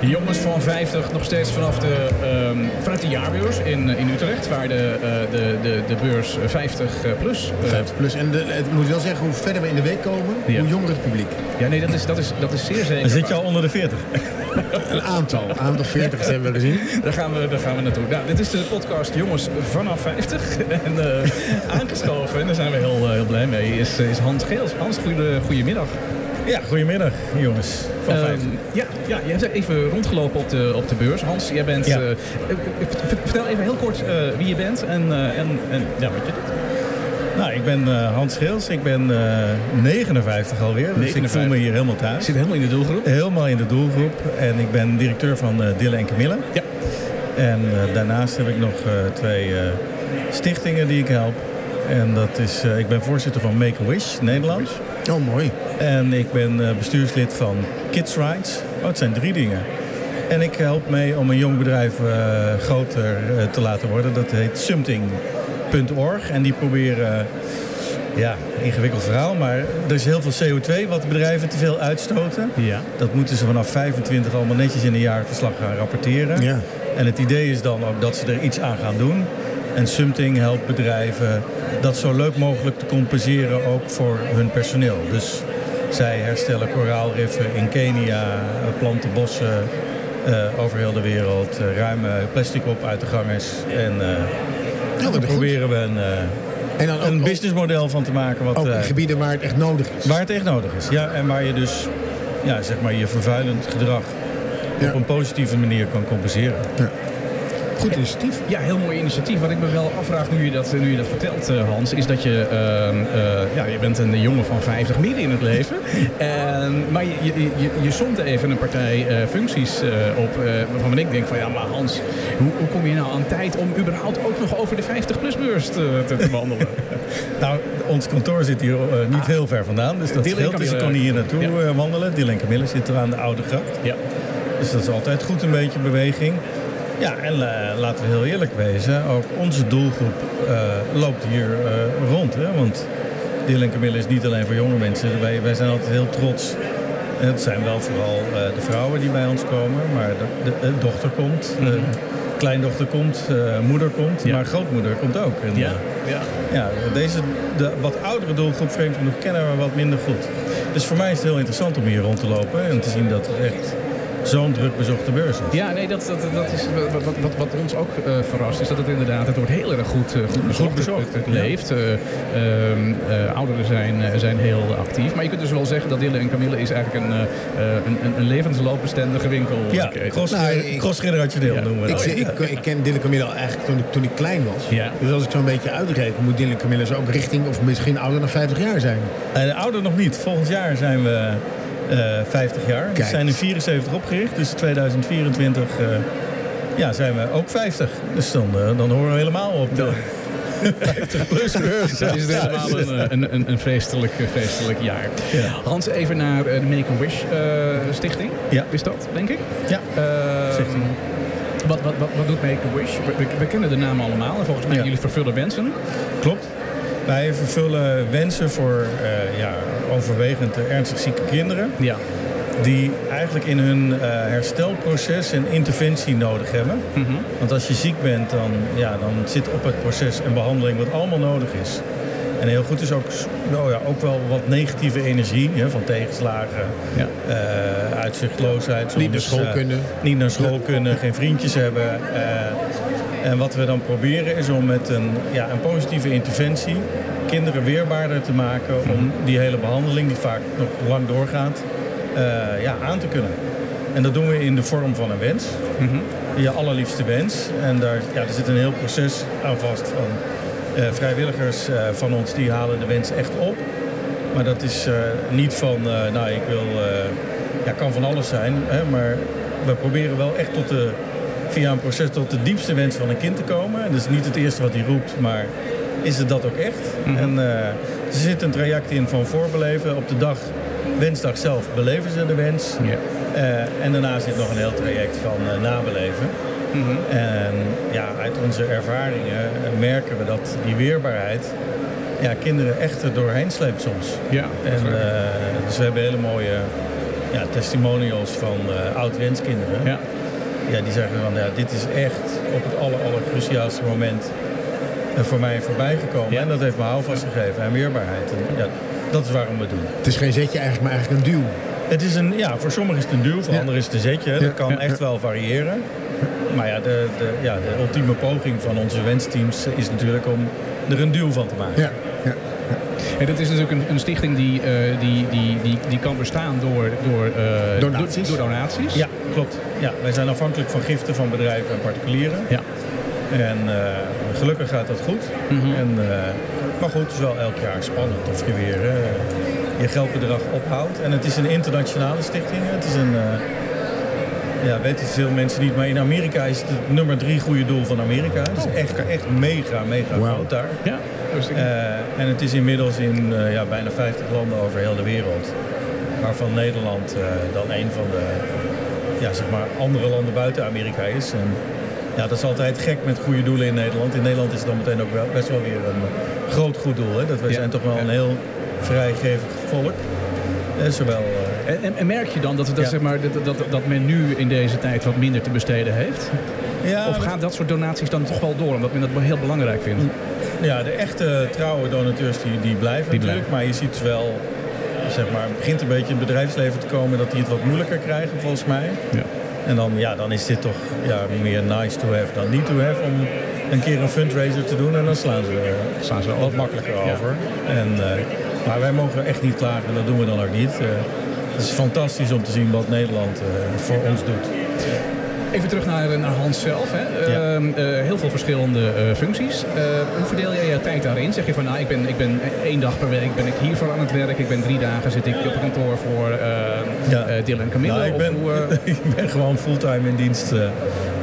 Jongens van 50, nog steeds vanaf de, ehm, vanuit de jaarbeurs in, in Utrecht, waar de, eh, de, de, de beurs 50 plus. eh, 50 plus. En de, het moet wel zeggen, hoe verder we in de week komen, Ja. hoe jonger het publiek. ja, nee, dat is, dat, is, dat is zeer zeker. Dan zit je al onder de 40. Een aantal. Een aantal 40 hebben we gezien. Daar gaan we, daar gaan we naartoe. Nou, dit is de podcast Jongens vanaf 50. En eh, aangeschoven, en daar zijn we heel, eh, heel blij mee, is, is Hans Geels. Hans, goede, goedemiddag. Ja, goedemiddag jongens. Van Ehm, 50. ja, ja, je hebt even rondgelopen op de, op de beurs. Hans, jij bent... Ja. eh, vertel even heel kort wie je bent en, en, en ja, wat je doet. Nou, ik ben eh, Hans Geels. Ik ben eh 59 alweer. Dus ik 59. voel me hier helemaal Je thuis. zit helemaal in de doelgroep. Helemaal in de doelgroep. En ik ben directeur van eh Dille en Camille. Ja. En daarnaast heb ik nog twee stichtingen die ik help. En dat is, ik ben voorzitter van Make-A-Wish Nederland. Oh, mooi. En ik ben bestuurslid van Kids Rights. Oh, het zijn drie dingen. En ik help mee om een jong bedrijf groter te laten worden. Dat heet En die proberen, ja, ingewikkeld verhaal, maar er is heel veel CO2 wat bedrijven te veel uitstoten. Ja. Dat moeten ze vanaf 25 allemaal netjes in een jaarverslag gaan rapporteren. Ja. En het idee is dan ook dat ze er iets aan gaan doen. En Something helpt bedrijven dat zo leuk mogelijk te compenseren ook voor hun personeel. Dus zij herstellen koraalriffen in Kenia, eh, planten bossen eh, over heel de wereld, eh, ruimen plastic op uit de gangers. En wat daar goed. proberen we een, eh, En dan ook, een businessmodel van te maken wat, ook in eh, gebieden waar het echt nodig is. waar het echt nodig is. Ja, en waar je dus ja, zeg maar je vervuilend gedrag Ja. op een positieve manier kan compenseren. Goed initiatief. Ja, heel mooi initiatief. Wat ik me wel afvraag nu je dat, nu je dat vertelt, eh, Hans, is dat je, ehm, eh, ja, je bent een jongen van 50 midden in het leven. En, maar je, je, je, je somt even een partij eh, functies op waarvan ik denk van ja, maar Hans, hoe, hoe kom je nou aan tijd om überhaupt ook nog over de 50-plus beurs te, te, wandelen? Nou, ons kantoor zit hier niet heel ver vandaan, dus dat scheelt. Dus ik kon hier naartoe Ja. wandelen. Dylan en Camille zitten aan de Oude Gracht. ja. Dus dat is altijd goed, een beetje beweging. Ja, en eh, laten we heel eerlijk wezen, ook onze doelgroep eh, loopt hier eh, rond. Hè? Want Dylan Camille is niet alleen voor jonge mensen. Wij, wij zijn altijd heel trots. En Het zijn wel vooral de vrouwen die bij ons komen, maar de, de, de dochter komt, de kleindochter komt, moeder komt, Ja. maar grootmoeder komt ook. En, Ja, ja. ja, deze de wat oudere doelgroep, vreemd genoeg, kennen we wat minder goed. Dus voor mij is het heel interessant om hier rond te lopen en te zien dat het echt zo'n druk bezochte beurs is. Ja, nee, dat, dat, dat is wat, wat, wat, ons ook eh, verrast. Is dat het inderdaad, het wordt heel erg goed, eh, goed bezocht. bezocht, Het, het ja. leeft. eh, ehm, eh, ouderen zijn, eh, zijn heel actief. Maar je kunt dus wel zeggen dat Dille en Camille is eigenlijk een, eh, eh, een, een, een levensloopbestendige winkel. Ja, cross, Nou, ik- cross-generationeel Ja. noemen we Ik, dat. ik, ik ken Dylan Camille al eigenlijk toen ik, toen ik klein was. Ja. Dus als ik zo'n beetje uitreken, moet Dylan Camille zo ook richting, of misschien ouder dan 50 jaar zijn. Ouder nog niet. Volgend jaar zijn we 50 jaar. We Kijk. zijn in 74 opgericht, dus 2024 eh, ja, zijn we ook 50. Dus dan, eh, dan horen we helemaal op de 50 plus beurs. Dat is helemaal een, eh, een, een, een feestelijk, eh, feestelijk jaar. Ja. Hans, even naar eh, de Make-A-Wish eh, stichting. Ja. Is dat, denk ik? Ja. Ehm, Stichting. Wat, wat, wat, wat doet Make-A-Wish? We, we- we kennen de naam allemaal. En volgens mij Ja. jullie vervullen wensen. Klopt. Wij vervullen wensen voor eh, ja, overwegend ernstig zieke kinderen. Ja. die eigenlijk in hun eh, herstelproces een interventie nodig hebben. Mhm. Want als je ziek bent, dan, ja, dan zit op het proces een behandeling wat allemaal nodig is. En heel goed is ook, nou ja, ook wel wat negatieve energie hè, van tegenslagen, Ja. eh, uitzichtloosheid. Niet naar school kunnen. niet naar school kunnen, geen vriendjes hebben. En wat we dan proberen is om met een, ja, een positieve interventie kinderen weerbaarder te maken om die hele behandeling, die vaak nog lang doorgaat, eh, ja, aan te kunnen. En dat doen we in de vorm van een wens. Je allerliefste wens. En daar, ja, er zit een heel proces aan vast. Van, eh, vrijwilligers eh, van ons die halen de wens echt op. Maar dat is niet van, nou ik wil, ja kan van alles zijn. Hè, maar we proberen wel echt tot de, via een proces tot de diepste wens van een kind te komen. En dat is niet het eerste wat hij roept, maar is het dat ook echt? En eh, er zit een traject in van voorbeleven. Op de dag, wensdag zelf, beleven ze de wens. Eh, en daarna zit nog een heel traject van eh, nabeleven. En ja, uit onze ervaringen merken we dat die weerbaarheid ja, kinderen echt er doorheen sleept soms. Ja, En, dus we hebben hele mooie ja, testimonials van oud-wenskinderen. Ja. Ja, die zeggen van ja, dit is echt op het aller, aller cruciaalste moment eh, voor mij voorbij gekomen. Ja. En dat heeft me houvast gegeven en weerbaarheid. En, ja, dat is waarom we het doen. Het is geen zetje eigenlijk, maar eigenlijk een duw. Het is een, ja, voor sommigen is het een duw, voor Ja. anderen is het een zetje. Dat Ja, kan echt wel variëren. Maar ja de, de, ja, de ultieme poging van onze wensteams is natuurlijk om er een duw van te maken. Ja, ja. En dat is natuurlijk een, een stichting die, eh, die, die, die, die kan bestaan door, door, eh, Donaties. Door, door donaties. Ja, klopt. Ja, wij zijn afhankelijk van giften van bedrijven en particulieren. Ja. En eh, gelukkig gaat dat goed. Mhm. en, eh, maar goed, het is wel elk jaar spannend of je weer eh, je geldbedrag ophoudt. En het is een internationale stichting. Het is een, ja, weten veel mensen niet, maar in Amerika is het het nummer drie goede doel van Amerika. Het is echt, echt mega, mega groot daar. Ja. En het is inmiddels in ja, bijna 50 landen over heel de wereld. Waarvan Nederland dan een van de ja, zeg maar andere landen buiten Amerika is. En ja, dat is altijd gek met goede doelen in Nederland. In Nederland is het dan meteen ook wel, best wel weer een groot goed doel. Hè? Dat wij Ja. zijn toch wel een heel vrijgevig volk. Eh, zowel, eh, en, en- en merk je dan dat, dat, Ja. zeg maar, dat, dat, dat men nu in deze tijd wat minder te besteden heeft? ja, Of gaan dat soort donaties dan toch wel door, omdat men dat heel belangrijk vindt? Ja, de echte trouwe donateurs die, die blijven Die natuurlijk. Maar je ziet wel, zeg maar, begint een beetje in het bedrijfsleven te komen dat die het wat moeilijker krijgen volgens mij. Ja. En dan, ja, dan is dit toch ja, meer nice to have dan need to have om een keer een fundraiser te doen. En dan slaan ze er Slaan ze wat over. makkelijker Ja. over. En, eh, maar wij mogen echt niet klagen en dat doen we dan ook niet. Eh, het is fantastisch om te zien wat Nederland eh, voor ons doet. Even terug naar, naar Hans zelf. Hè. Ja. Ehm, eh, heel veel verschillende eh, functies. Eh, hoe verdeel jij je tijd daarin? Zeg je van, nou, ik ben, ik ben één dag per week ben ik hiervoor aan het werk. Ik ben drie dagen zit ik op kantoor voor eh Ja. eh, Dylan en Camille. Nou, ik, ben, hoe, eh, ik ben gewoon fulltime in dienst eh,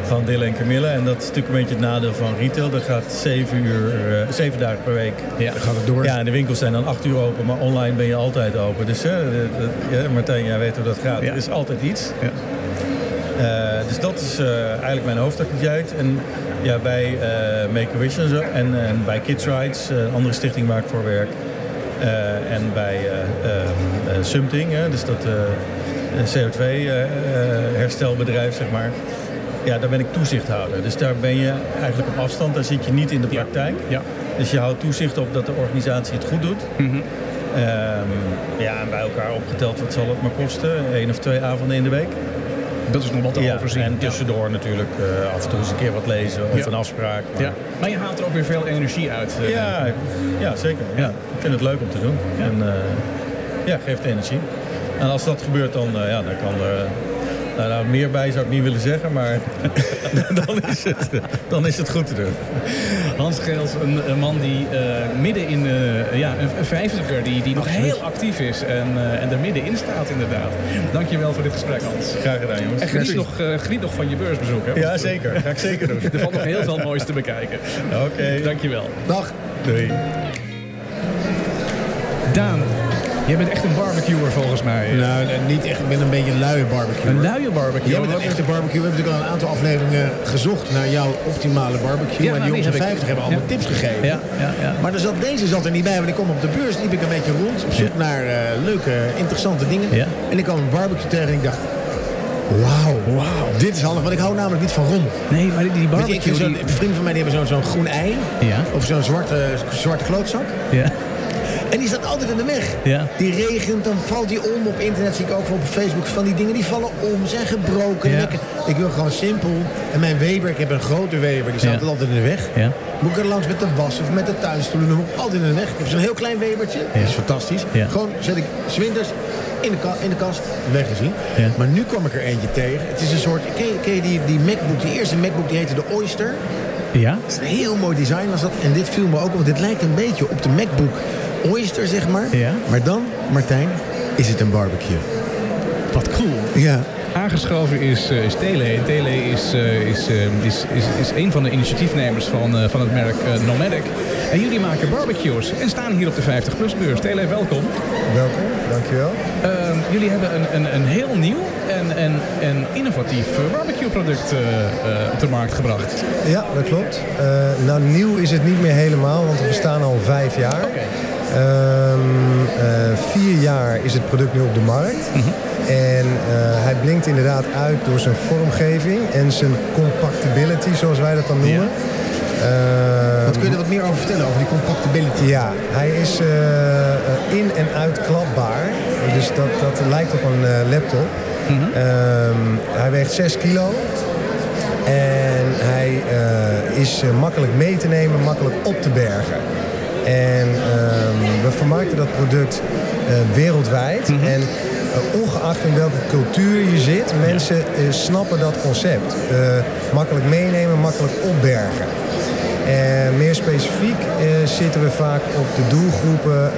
van Dylan en Camille. En dat is natuurlijk een beetje het nadeel van retail. Dat gaat zeven, uur, eh, zeven dagen per week. ja. Dan gaat het door. Ja, en de winkels zijn dan acht uur open, maar online ben je altijd open. Dus eh, de- de- ja, Martijn, jij weet hoe dat gaat. Ja. Er is altijd iets. Ja. Eh, dus dat is eh, eigenlijk mijn hoofdactiviteit. En ja, bij eh, Make-A-Wish en. En, en bij Kids Rights, een andere stichting waar ik voor werk. En bij eh, ehm, eh, hè, dus dat CO2-herstelbedrijf, zeg maar. Ja, daar ben ik toezichthouder. Dus daar ben je eigenlijk op afstand. Daar zit je niet in de praktijk. Ja. Dus je houdt toezicht op dat de organisatie het goed doet. Ehm, ja, en bij elkaar opgeteld, wat zal het maar kosten? Eén of twee avonden in de week. Dat is nog wat te Ja, overzien. en tussendoor natuurlijk eh, af en toe eens een keer wat lezen of een afspraak. Maar Ja. Maar je haalt er ook weer veel energie uit. eh, ja, ja, zeker. Ja. Ik vind het leuk om te doen. En eh, ja, geeft energie. En als dat gebeurt, dan, ja, dan kan er... Nou, nou, meer bij zou ik niet willen zeggen, maar dan, is het, dan is het goed te doen. Hans Geels, een, een man die eh, midden in eh, ja, een, een vijftiger, die, die nog heel actief is en, eh, en er middenin staat inderdaad. Dankjewel voor dit gesprek Hans. Graag gedaan, jongens. En geniet nog, geniet nog van je beursbezoek. Hè? Ja, zeker. Ga ik zeker doen. Er valt nog heel veel moois te bekijken. Oké. Dankjewel. Dag. Doei. Daan, jij bent echt een barbecuer volgens mij. Nou, niet echt. Ik ben een beetje een luie barbecue. Een luie barbecue. Jij bent een echte barbecue. We hebben natuurlijk al een aantal afleveringen gezocht naar jouw optimale barbecue. Ja, en nou, die jongens heb van ik. 50 hebben allemaal tips gegeven. Ja, ja, ja. Maar er zat, deze zat er niet bij, want ik kom op de beurs, liep ik een beetje rond op zoek naar eh, leuke, interessante dingen. Ja. En ik kwam een barbecue tegen en ik dacht, wauw, wauw, dit is handig, want ik hou namelijk niet van rom. Nee, maar die, die je, barbecue... ik die- vrienden van mij die hebben zo'n zo'n groen ei, Ja. of zo'n zwarte, zwarte klootzak. Ja. En die staat altijd in de weg. Ja. Die regent, dan valt die om. Op internet zie ik ook op Facebook van die dingen die vallen om, zijn gebroken. Ja. Ik, ik wil gewoon simpel. En mijn Weber, ik heb een grote Weber, die staat Ja. altijd in de weg. Ja. Moet ik er langs met de was of met de tuinstoelen, altijd in de weg. Ik heb zo'n heel klein Webertje, Ja. dat is fantastisch. Gewoon zet ik zwinters in de, in de kast, weggezien. Maar nu kwam ik er eentje tegen. Het is een soort, ken je, ken je die, die MacBook, die eerste MacBook, die heette de Oyster. Ja? Het is een heel mooi design was dat. En dit viel me ook want dit lijkt een beetje op de MacBook Oyster, zeg maar. Ja. Maar dan, Martijn, is het een barbecue. Wat cool. Ja. Aangeschoven is, eh, is Tele. Tele is, eh, is, eh, is, is, is een van de initiatiefnemers van, eh, van het merk Nomadic. En jullie maken barbecues en staan hier op de 50-plus-beurs. Tele, welkom. Welkom, dankjewel. Ehm, jullie hebben een, een, een heel nieuw en, en, en innovatief barbecue-product eh, eh, op de markt gebracht. Ja, dat klopt. Eh, nou, nieuw is het niet meer helemaal, want we bestaan al vijf jaar. Ehm, eh, vier jaar is het product nu op de markt. En eh, hij blinkt inderdaad uit door zijn vormgeving en zijn compactability, zoals wij dat dan noemen. Ehm, Wat kun je er wat meer over vertellen, over die compactability? Ja, hij is eh, in- en uitklapbaar. Dus dat, dat lijkt op een eh, laptop. Ehm, hij weegt 6 kilo. En hij eh, is makkelijk mee te nemen, makkelijk op te bergen. En ehm, we vermarkten dat product eh, wereldwijd. En eh, ongeacht in welke cultuur je zit, mensen eh, snappen dat concept. Makkelijk meenemen, makkelijk opbergen. En meer specifiek zitten we vaak op de doelgroepen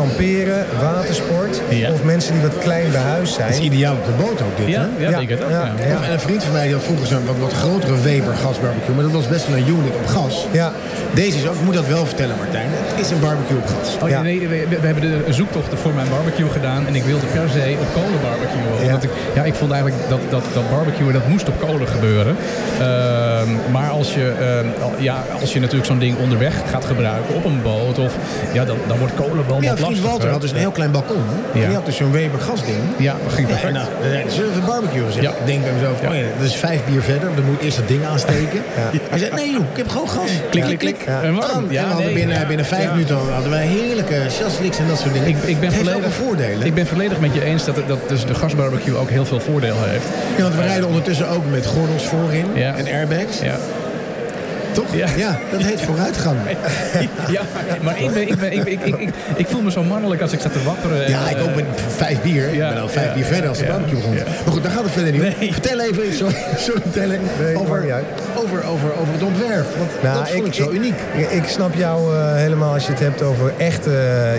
kamperen, watersport Ja. of mensen die wat klein bij huis zijn. Het is ideaal op de boot ook dit, Ja, hè? ja, Ja, denk het ook. ja, ja. ja. Of- En een vriend van mij die had vroeger zo'n wat, wat grotere Weber gasbarbecue. Maar dat was best wel een unit op gas. Ja, Deze is ook, ik moet dat wel vertellen Martijn. Het is een barbecue op gas. Oh, ja. Nee, we, we- hebben de zoektochten voor mijn barbecue gedaan en ik wilde per se op kolen barbecuen. Ja. Omdat ik, ja, ik vond eigenlijk dat, dat, dat barbecuen, dat moest op kolen gebeuren. Ehm, maar als je, ehm, ja, als je natuurlijk zo'n ding onderweg gaat gebruiken op een boot, of, ja, dan, dan wordt kolen wel wat vriend. Walter had dus een heel klein balkon. En die had dus zo'n Weber gasding. Ja, dat ging perfect. nou, zullen we barbecuen? Zeg. Ja. Ik denk bij mezelf, oh ja, dat is vijf bier verder. Dan moet ik eerst dat ding aansteken. Hij zei, nee joh, ik heb gewoon gas. Klik, klik, klik. En warm. Ja, en nee, binnen, binnen vijf minuten hadden wij heerlijke chasliks en dat soort dingen. Ik, ik, ben volledig, voordelen. ik ben volledig met je eens dat, dat dus de gasbarbecue ook heel veel voordeel heeft. Ja, want we rijden ondertussen ook met gordels voorin en airbags. Ja. Toch? Ja. dat heet vooruitgang. ja, maar ik, ben, ik, ben, ik, ik, ik, ik, ik voel me zo mannelijk als ik sta te wapperen. Ja, ik ook met vijf bier. Ik ja, ben al vijf ja, bier verder als de ja, barbecue begon. ja. Maar goed, daar gaat het verder niet om. Nee. Vertel even, sorry, sorry Nee, maakt over. Over, over, over het ontwerp. Want Nou, dat vond ik, zo uniek. Ik, ik snap jou eh, helemaal als je het hebt over echte...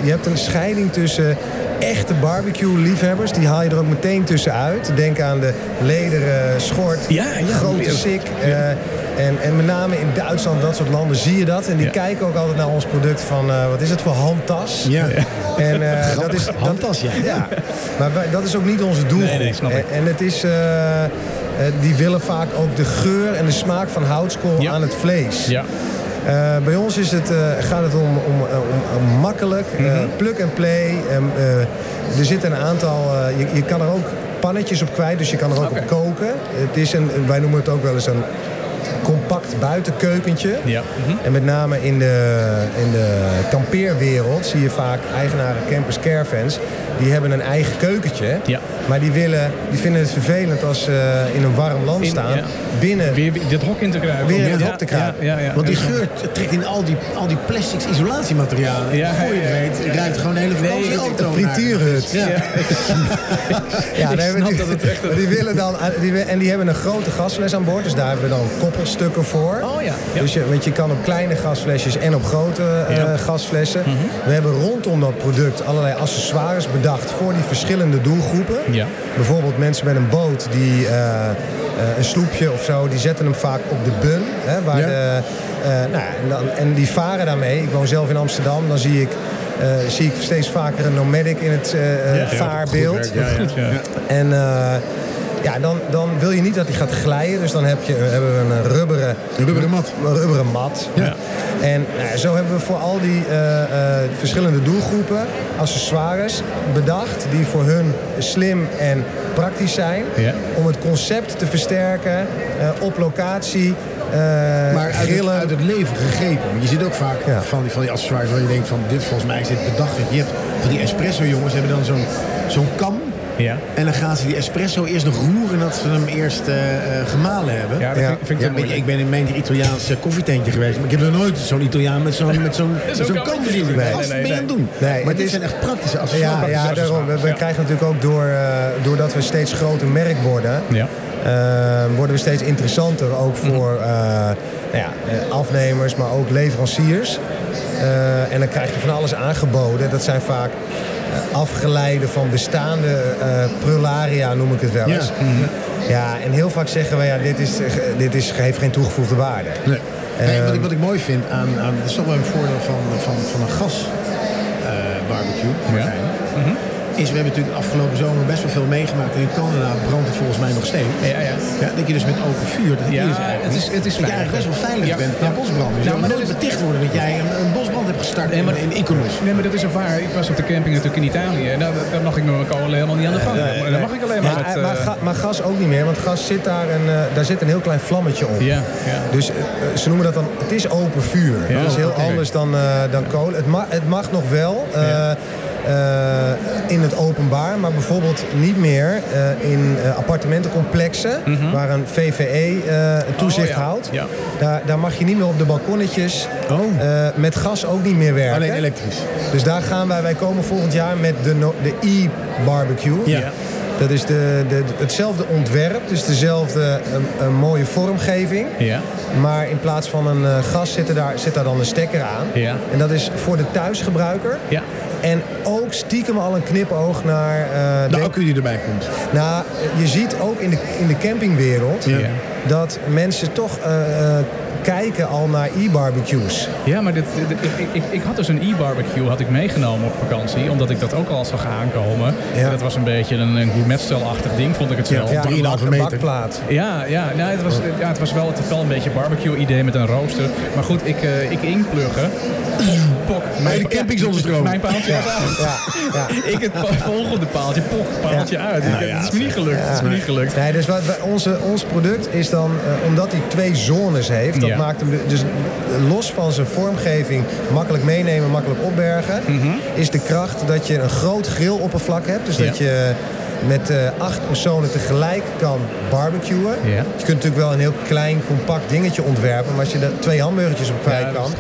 je hebt een scheiding tussen echte barbecue-liefhebbers. Die haal je er ook meteen tussenuit. Denk aan de lederen schort, Ja, ja, grote sik. eh, en, en met name in Duitsland, dat soort landen, zie je dat. En die Ja. kijken ook altijd naar ons product van... eh, wat is het voor handtas? Ja. En eh, dat is... Dat, Handtas, ja. ja. Maar wij- dat is ook niet onze doelgroep. Nee, nee, snap ik. En, en het is... eh, die willen vaak ook de geur en de smaak van houtskool Ja. aan het vlees. Ja. Eh, bij ons is het, eh, gaat het om, om, om, om makkelijk, eh, Mhm. plug and play. En, eh, er zitten een aantal, je, je kan er ook pannetjes op kwijt, dus je kan er ook op koken. Het is een, wij noemen het ook wel eens een compact buitenkeukentje. Ja. Mhm. En met name in de, in de kampeerwereld zie je vaak eigenaren, campers, caravans. Die hebben een eigen keukentje. Ja. Maar die, willen, die vinden het vervelend als ze in een warm land In- staan. ja. Binnen Weer dit hok in te kruipen. Weer in het Ja, hok te kruipen. Ja, ja, ja. Want die geur trekt in al die, al die plastics isolatiematerialen. Ja, Voor je het weet, ruikt gewoon een hele Nee, vakantieauto. een frituurhut. Ja. Ja, Ik nee, maar snap die, dat het echt die willen dan, die, wi- en die hebben een grote gasfles aan boord, dus daar hebben we dan koppelstukken voor. Oh ja. ja. Dus je, want je kan op kleine gasflesjes en op grote eh, Ja. Mhm. gasflessen. We hebben rondom dat product allerlei accessoires bedacht voor die verschillende doelgroepen. Ja. Bijvoorbeeld mensen met een boot die eh, eh, een sloepje of zo, die zetten hem vaak op de bun. Hè, waar Ja. de, eh, nou, en, dan, en die varen daarmee. Ik woon zelf in Amsterdam, dan zie ik, zie ik steeds vaker een nomadic in het Ja, vaarbeeld. Ja, ja. Goed, ja. En ja, dan, dan wil je niet dat hij gaat glijden. Dus dan heb je, hebben we een rubberen, Een rubberen mat. een rubberen mat. Ja. En nou, zo hebben we voor al die eh, eh, verschillende doelgroepen accessoires bedacht. Die voor hun slim en praktisch zijn. Ja. Om het concept te versterken eh, op locatie. maar uit het, uit het, leven gegrepen. Je ziet ook vaak van, die, van die accessoires waar je denkt van dit volgens mij is dit bedacht. Je hebt van die espresso jongens hebben dan zo'n zo'n kam ja. En dan gaan ze die espresso eerst nog roeren dat ze hem eerst uh, gemalen hebben. Ja, dat ja. Vind, ik, ja, ik, ben in mijn Italiaans koffietentje geweest. Maar ik heb nog nooit zo'n Italiaan met zo'n met zo'n zo nee, nee, ben je aan het doen? Nee, maar dit zijn echt praktische accessoires. Ja, ja daarom. We, we krijgen natuurlijk ook door, uh, doordat we steeds groter merk worden... Ja. Uh, worden we steeds interessanter ook voor uh, nou ja, afnemers, maar ook leveranciers. Uh, en dan krijg je van alles aangeboden. Dat zijn vaak afgeleide van bestaande uh, prularia, noem ik het wel eens. Ja. ja, en heel vaak zeggen we, ja, dit, is, dit is, heeft geen toegevoegde waarde. Nee. nee wat, ik, wat ik mooi vind aan, aan dat is toch wel een voordeel van, van, van een gas uh, barbecue, Martijn. Ja. Is, we hebben natuurlijk afgelopen zomer best wel veel meegemaakt. En in Canada brandt het volgens mij nog steeds. Ja, ja. ja dat je dus met open vuur, dat ja, is het is, het is dat je eigenlijk best wel veilig bent naar bosbrand. Dus nou, maar nooit beticht worden dat jij een, een, bosbrand hebt gestart nee, maar, in, in Iconos. Nee, maar dat is ook waar. Ik was op de camping natuurlijk in Italië. En nou, daar mag ik met mijn kolen helemaal niet aan de gang. Nee, nee, daar mag ik alleen maar met, maar, uh, maar, gas ook niet meer. Want gas zit daar en uh, daar zit een heel klein vlammetje op. Ja, ja. Dus uh, ze noemen dat dan, het is open vuur. Ja, dat is heel okay. anders dan, dan kolen. Het, ma het mag nog wel. Uh, in het openbaar, maar bijvoorbeeld niet meer uh, in uh, appartementencomplexen mm -hmm. waar een VVE toezicht oh, ja. houdt. Ja. Daar, daar mag je niet meer op de balkonnetjes oh. met gas ook niet meer werken. Alleen elektrisch. Dus daar gaan wij, wij komen volgend jaar met de, no de e-barbecue. Ja. Dat is de, de, hetzelfde ontwerp, dus dezelfde een, een mooie vormgeving. Ja. Maar in plaats van een uh, gas zit, er daar, zit daar dan een stekker aan. Ja. En dat is voor de thuisgebruiker. Ja. En ook stiekem al een knipoog naar... Uh, de accu die erbij komt. Nou, je ziet ook in de, in de campingwereld... Ja. dat mensen toch uh, kijken al naar e-barbecues. Ja, maar dit, ik, ik, ik, had dus een e-barbecue had ik meegenomen op vakantie. Omdat ik dat ook al zag aankomen. Ja. Dat was een beetje een, een gourmetstelachtig ding, vond ik het zelf. Ja, 3,5 meter. Bakplaat. Ja, ja, nou, het, was, ja het was wel, een beetje barbecue-idee met een rooster. Maar goed, ik, uh, ik inpluggen. Pok. Mijn de camping zonder stroom. Mijn paaltje ja. ja. ja. ik het volgende paaltje, pok, paaltje uit. Nou, het is me niet gelukt. Het is me niet gelukt. Nee, dus wat, onze, ons product is dan, uh, omdat hij twee zones heeft, dat maakt hem dus los van zijn vormgeving makkelijk meenemen, makkelijk opbergen, mm -hmm. is de kracht dat je een groot grilloppervlak hebt. Dus dat je met uh, acht personen tegelijk kan barbecuen. Ja. Je kunt natuurlijk wel een heel klein, compact dingetje ontwerpen. Maar als je er twee hamburgertjes op kwijt kan,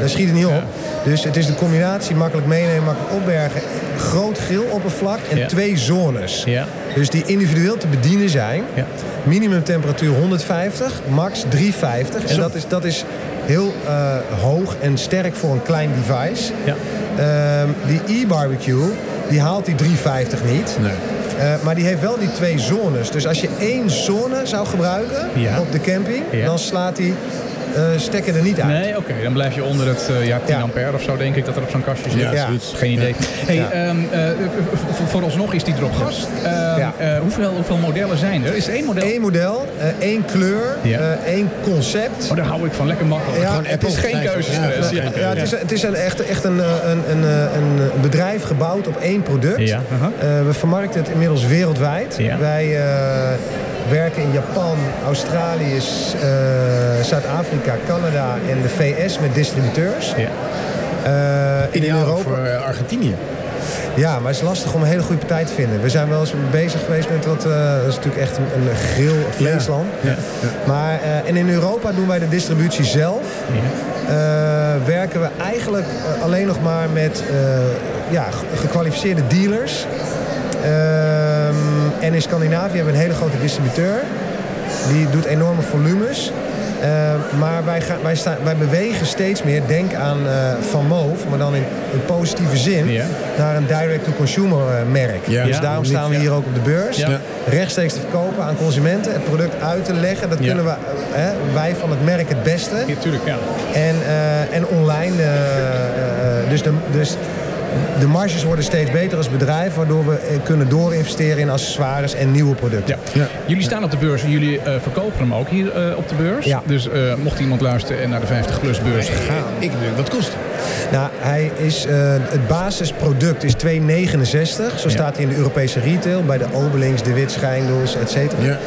dan schiet het niet op. Dus het is de combinatie makkelijk meenemen, makkelijk opbergen. Groot grilloppervlak en twee zones. Dus die individueel te bedienen zijn. Minimum temperatuur 150, max 350. En dat is, dat is heel uh, hoog en sterk voor een klein device. Ja. Uh, die e-barbecue, die haalt die 350 niet. Nee. Uh, maar die heeft wel die twee zones. Dus als je één zone zou gebruiken ja. op de camping, ja. dan slaat hij stekken er niet uit. Nee, oké. Okay. Dan blijf je onder het uh, ja, 10 ja. ampère of zo, denk ik, dat er op zo'n kastje zit. Ja, Geen idee. Hey, um, uh, vooralsnog is die erop gas. Um, hoeveel, hoeveel modellen zijn er? Is er één model? Eén model, één kleur, één concept. Oh, daar hou ik van. Lekker makkelijk. Ja, het is geen keuzestress. Ja, ja, het is, het is een, echt, echt een, een, een, een bedrijf gebouwd op één product. Ja. Uh -huh. we vermarkten het inmiddels wereldwijd. Wij werken in Japan, Australië, uh, Zuid-Afrika, Canada en de VS met distributeurs. Ja. Uh, in Europa voor eh, Argentinië. Ja, maar het is lastig om een hele goede partij te vinden. We zijn wel eens bezig geweest met wat... Uh, dat is natuurlijk echt een, een grill vleesland. Ja. Ja. Ja. Maar, uh, en in Europa doen wij de distributie zelf. Uh, werken we eigenlijk alleen nog maar met ja, gekwalificeerde dealers. En in Scandinavië hebben we een hele grote distributeur. Die doet enorme volumes. Uh, maar wij, gaan, wij, staan, wij bewegen steeds meer, denk aan uh, Van Moof, maar dan in, in positieve zin, naar een direct-to-consumer uh, merk. Dus daarom staan we hier ook op de beurs. Ja. Rechtstreeks te verkopen aan consumenten, het product uit te leggen. Dat kunnen we, wij van het merk het beste. Ja, tuurlijk, ja. En, en online, dus, de, dus de marges worden steeds beter als bedrijf, waardoor we eh, kunnen doorinvesteren in accessoires en nieuwe producten. Ja. ja. Jullie staan op de beurs en jullie uh, verkopen hem ook hier uh, op de beurs. Ja. Dus uh, mocht iemand luisteren en naar de 50 plus beurs gaan. Ik weet wat kost. Nou, hij is, eh, het basisproduct is 2,69. Zo staat hij in de Europese retail. Bij de Obelings, de Wit, Schijndels, et cetera. Ja,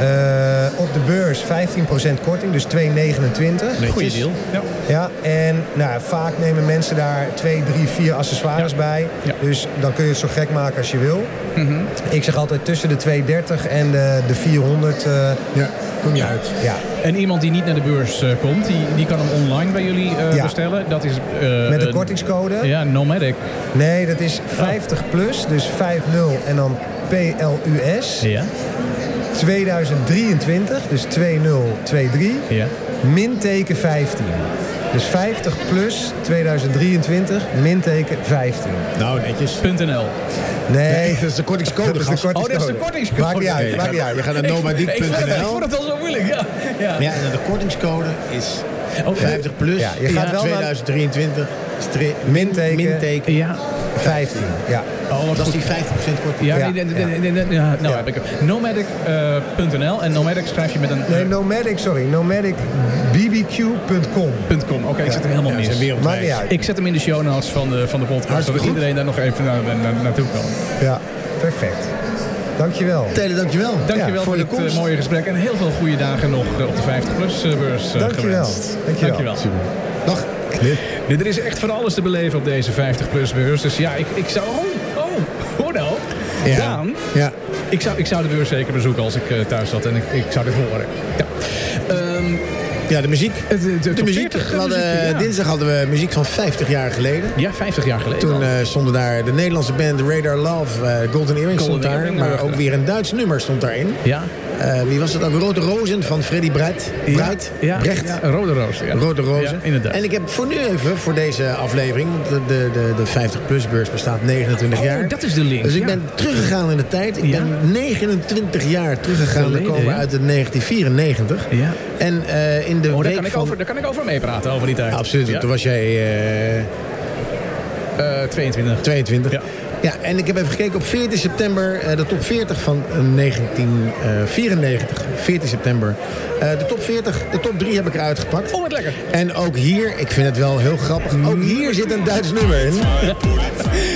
Eh, op de beurs 15% korting, dus 2,29. Goeie deal. Ja. Ja, en nou, vaak nemen mensen daar twee, drie, vier accessoires Ja. bij. Ja. Dus dan kun je het zo gek maken als je wil. Ik zeg altijd tussen de 230 en de, de 400. eh, ja. Kom je uit. ja. En iemand die niet naar de beurs eh, komt, die, die kan hem online bij jullie Ja. bestellen. Dat is... eh, Met de kortingscode. Ja, Nomadic. Nee, dat is 50 plus, dus 50 en dan PLUS. Ja. 2023, dus 2023, Ja. minteken 15. Dus 50 plus 2023, minteken 15. Nou, netjes. .nl. Nee, dat is de kortingscode. dat is de gast. kortingscode. Oh, dat is de kortingscode. Maakt niet uit, Je maakt niet gaat- uit. Je gaat naar het- ik nomadiek.nl. vond het al zo moeilijk, ja. ja. Ja, en de kortingscode is Oh, 50 plus. Ja, je gaat wel naar- 2023. Stri- Minteken. Minteken. Ja. 15, ja. Oh, Dat is die 50% korting. Ja, Ja, nee, nee, nee, nee, nee, nee, ja, nou Ja. heb ik hem. Nomadic.nl en Nomadic schrijf je met een Nee, nomadic, sorry, nomadicbbq.com. uh, .com. Oké, ik zit er helemaal Ja, mis. Ik zet hem in de show notes van de, van de podcast, zodat iedereen daar nog even naar, naar, naartoe kan. Ja, perfect. Dankjewel. Tele, dankjewel. Dankjewel Ja, voor, voor dit eh, mooie gesprek en heel veel goede dagen nog eh, op de 50PLUS uh, beurs Dankjewel. gewenst. Dankjewel. Dag. Nu, er is echt van alles te beleven op deze 50PLUS beurs. Dus ja, ik, ik zou... Ja. Ik zou, ik zou de beurs zeker bezoeken als ik eh, thuis zat en ik, ik zou dit horen. Ja. Ehm, Ja, de muziek. de, de, De top muziek. 40 We hadden, muziek, ja. Dinsdag hadden we muziek van 50 jaar geleden. Ja, 50 jaar geleden. Toen eh, stonden daar de Nederlandse band Radar Love, eh, Golden Earring stond daar. Earring, maar ook weer een Duits nummer stond daarin. ja. Eh, wie was het ook? Rode Rozen van Freddy Breit. Breit? Ja, Brecht. ja, rode roos. Ja. Rode Rozen. Ja, inderdaad. En ik heb voor nu even, voor deze aflevering... de, de, de, de 50-plus beurs bestaat 29 Oh, jaar. dat is de link. Dus ik ben teruggegaan in de tijd. Ik ben 29 jaar teruggegaan. We komen uit het 1994. Ja. En eh, in de Oh, daar week kan, ik van... over, daar kan ik over meepraten, over die tijd. Absoluut, toen was jij eh, Eh, 22. 22. Ja. Ja, en ik heb even gekeken op 14 september, eh, de top 40 van eh, 1994. 14 september. Eh, de top 40, de top 3 heb ik eruit gepakt. Oh, wat lekker. En ook hier, ik vind het wel heel grappig, ook hier zit een Duits nummer in.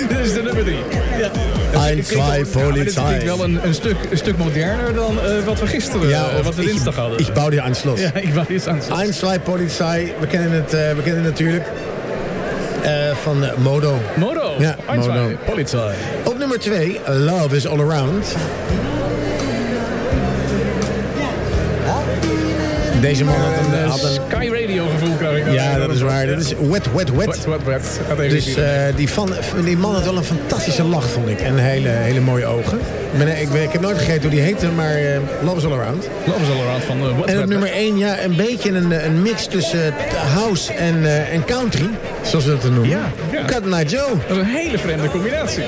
Dit is de nummer 3. Ja. Ein, zwei, wel- ja, Dit Polizei. klinkt wel een, een, stuk, een stuk moderner dan eh, wat we gisteren, eh, wat we dinsdag hadden. Ik bouw die Anschluss. ja, ik wou iets aan het Ein, zwei, Polizei, we kennen het, eh, we kennen het natuurlijk. Eh, van eh, Modo. Modo. Ja, Modo. Polizei. Op nummer 2, Love is All Around. Deze man had een... Had een Sky Radio gevoel krijg ik ja, dat is waar. Dat is wet, wet, wet. Wat. Gaat even Dus eh, die, van, die man had wel een fantastische lach, vond ik. En hele, hele mooie ogen. Ik, ik, heb nooit gegeten hoe die heette, maar eh, Love is All Around. Love is all around van uh, En op nummer 1, ja, een beetje een, een mix tussen eh, house en, eh, en country. Zoals we dat noemen. Ja, ja. Cut Night Joe. Dat is een hele vreemde combinatie.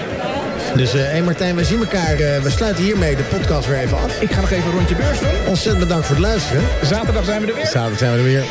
Dus, hé hey Martijn, we zien elkaar. eh, we sluiten hiermee de podcast weer even af. Ik ga nog even een rondje beurs doen. Ontzettend bedankt voor het luisteren. Zaterdag zijn we er weer. Zaterdag zijn we er weer.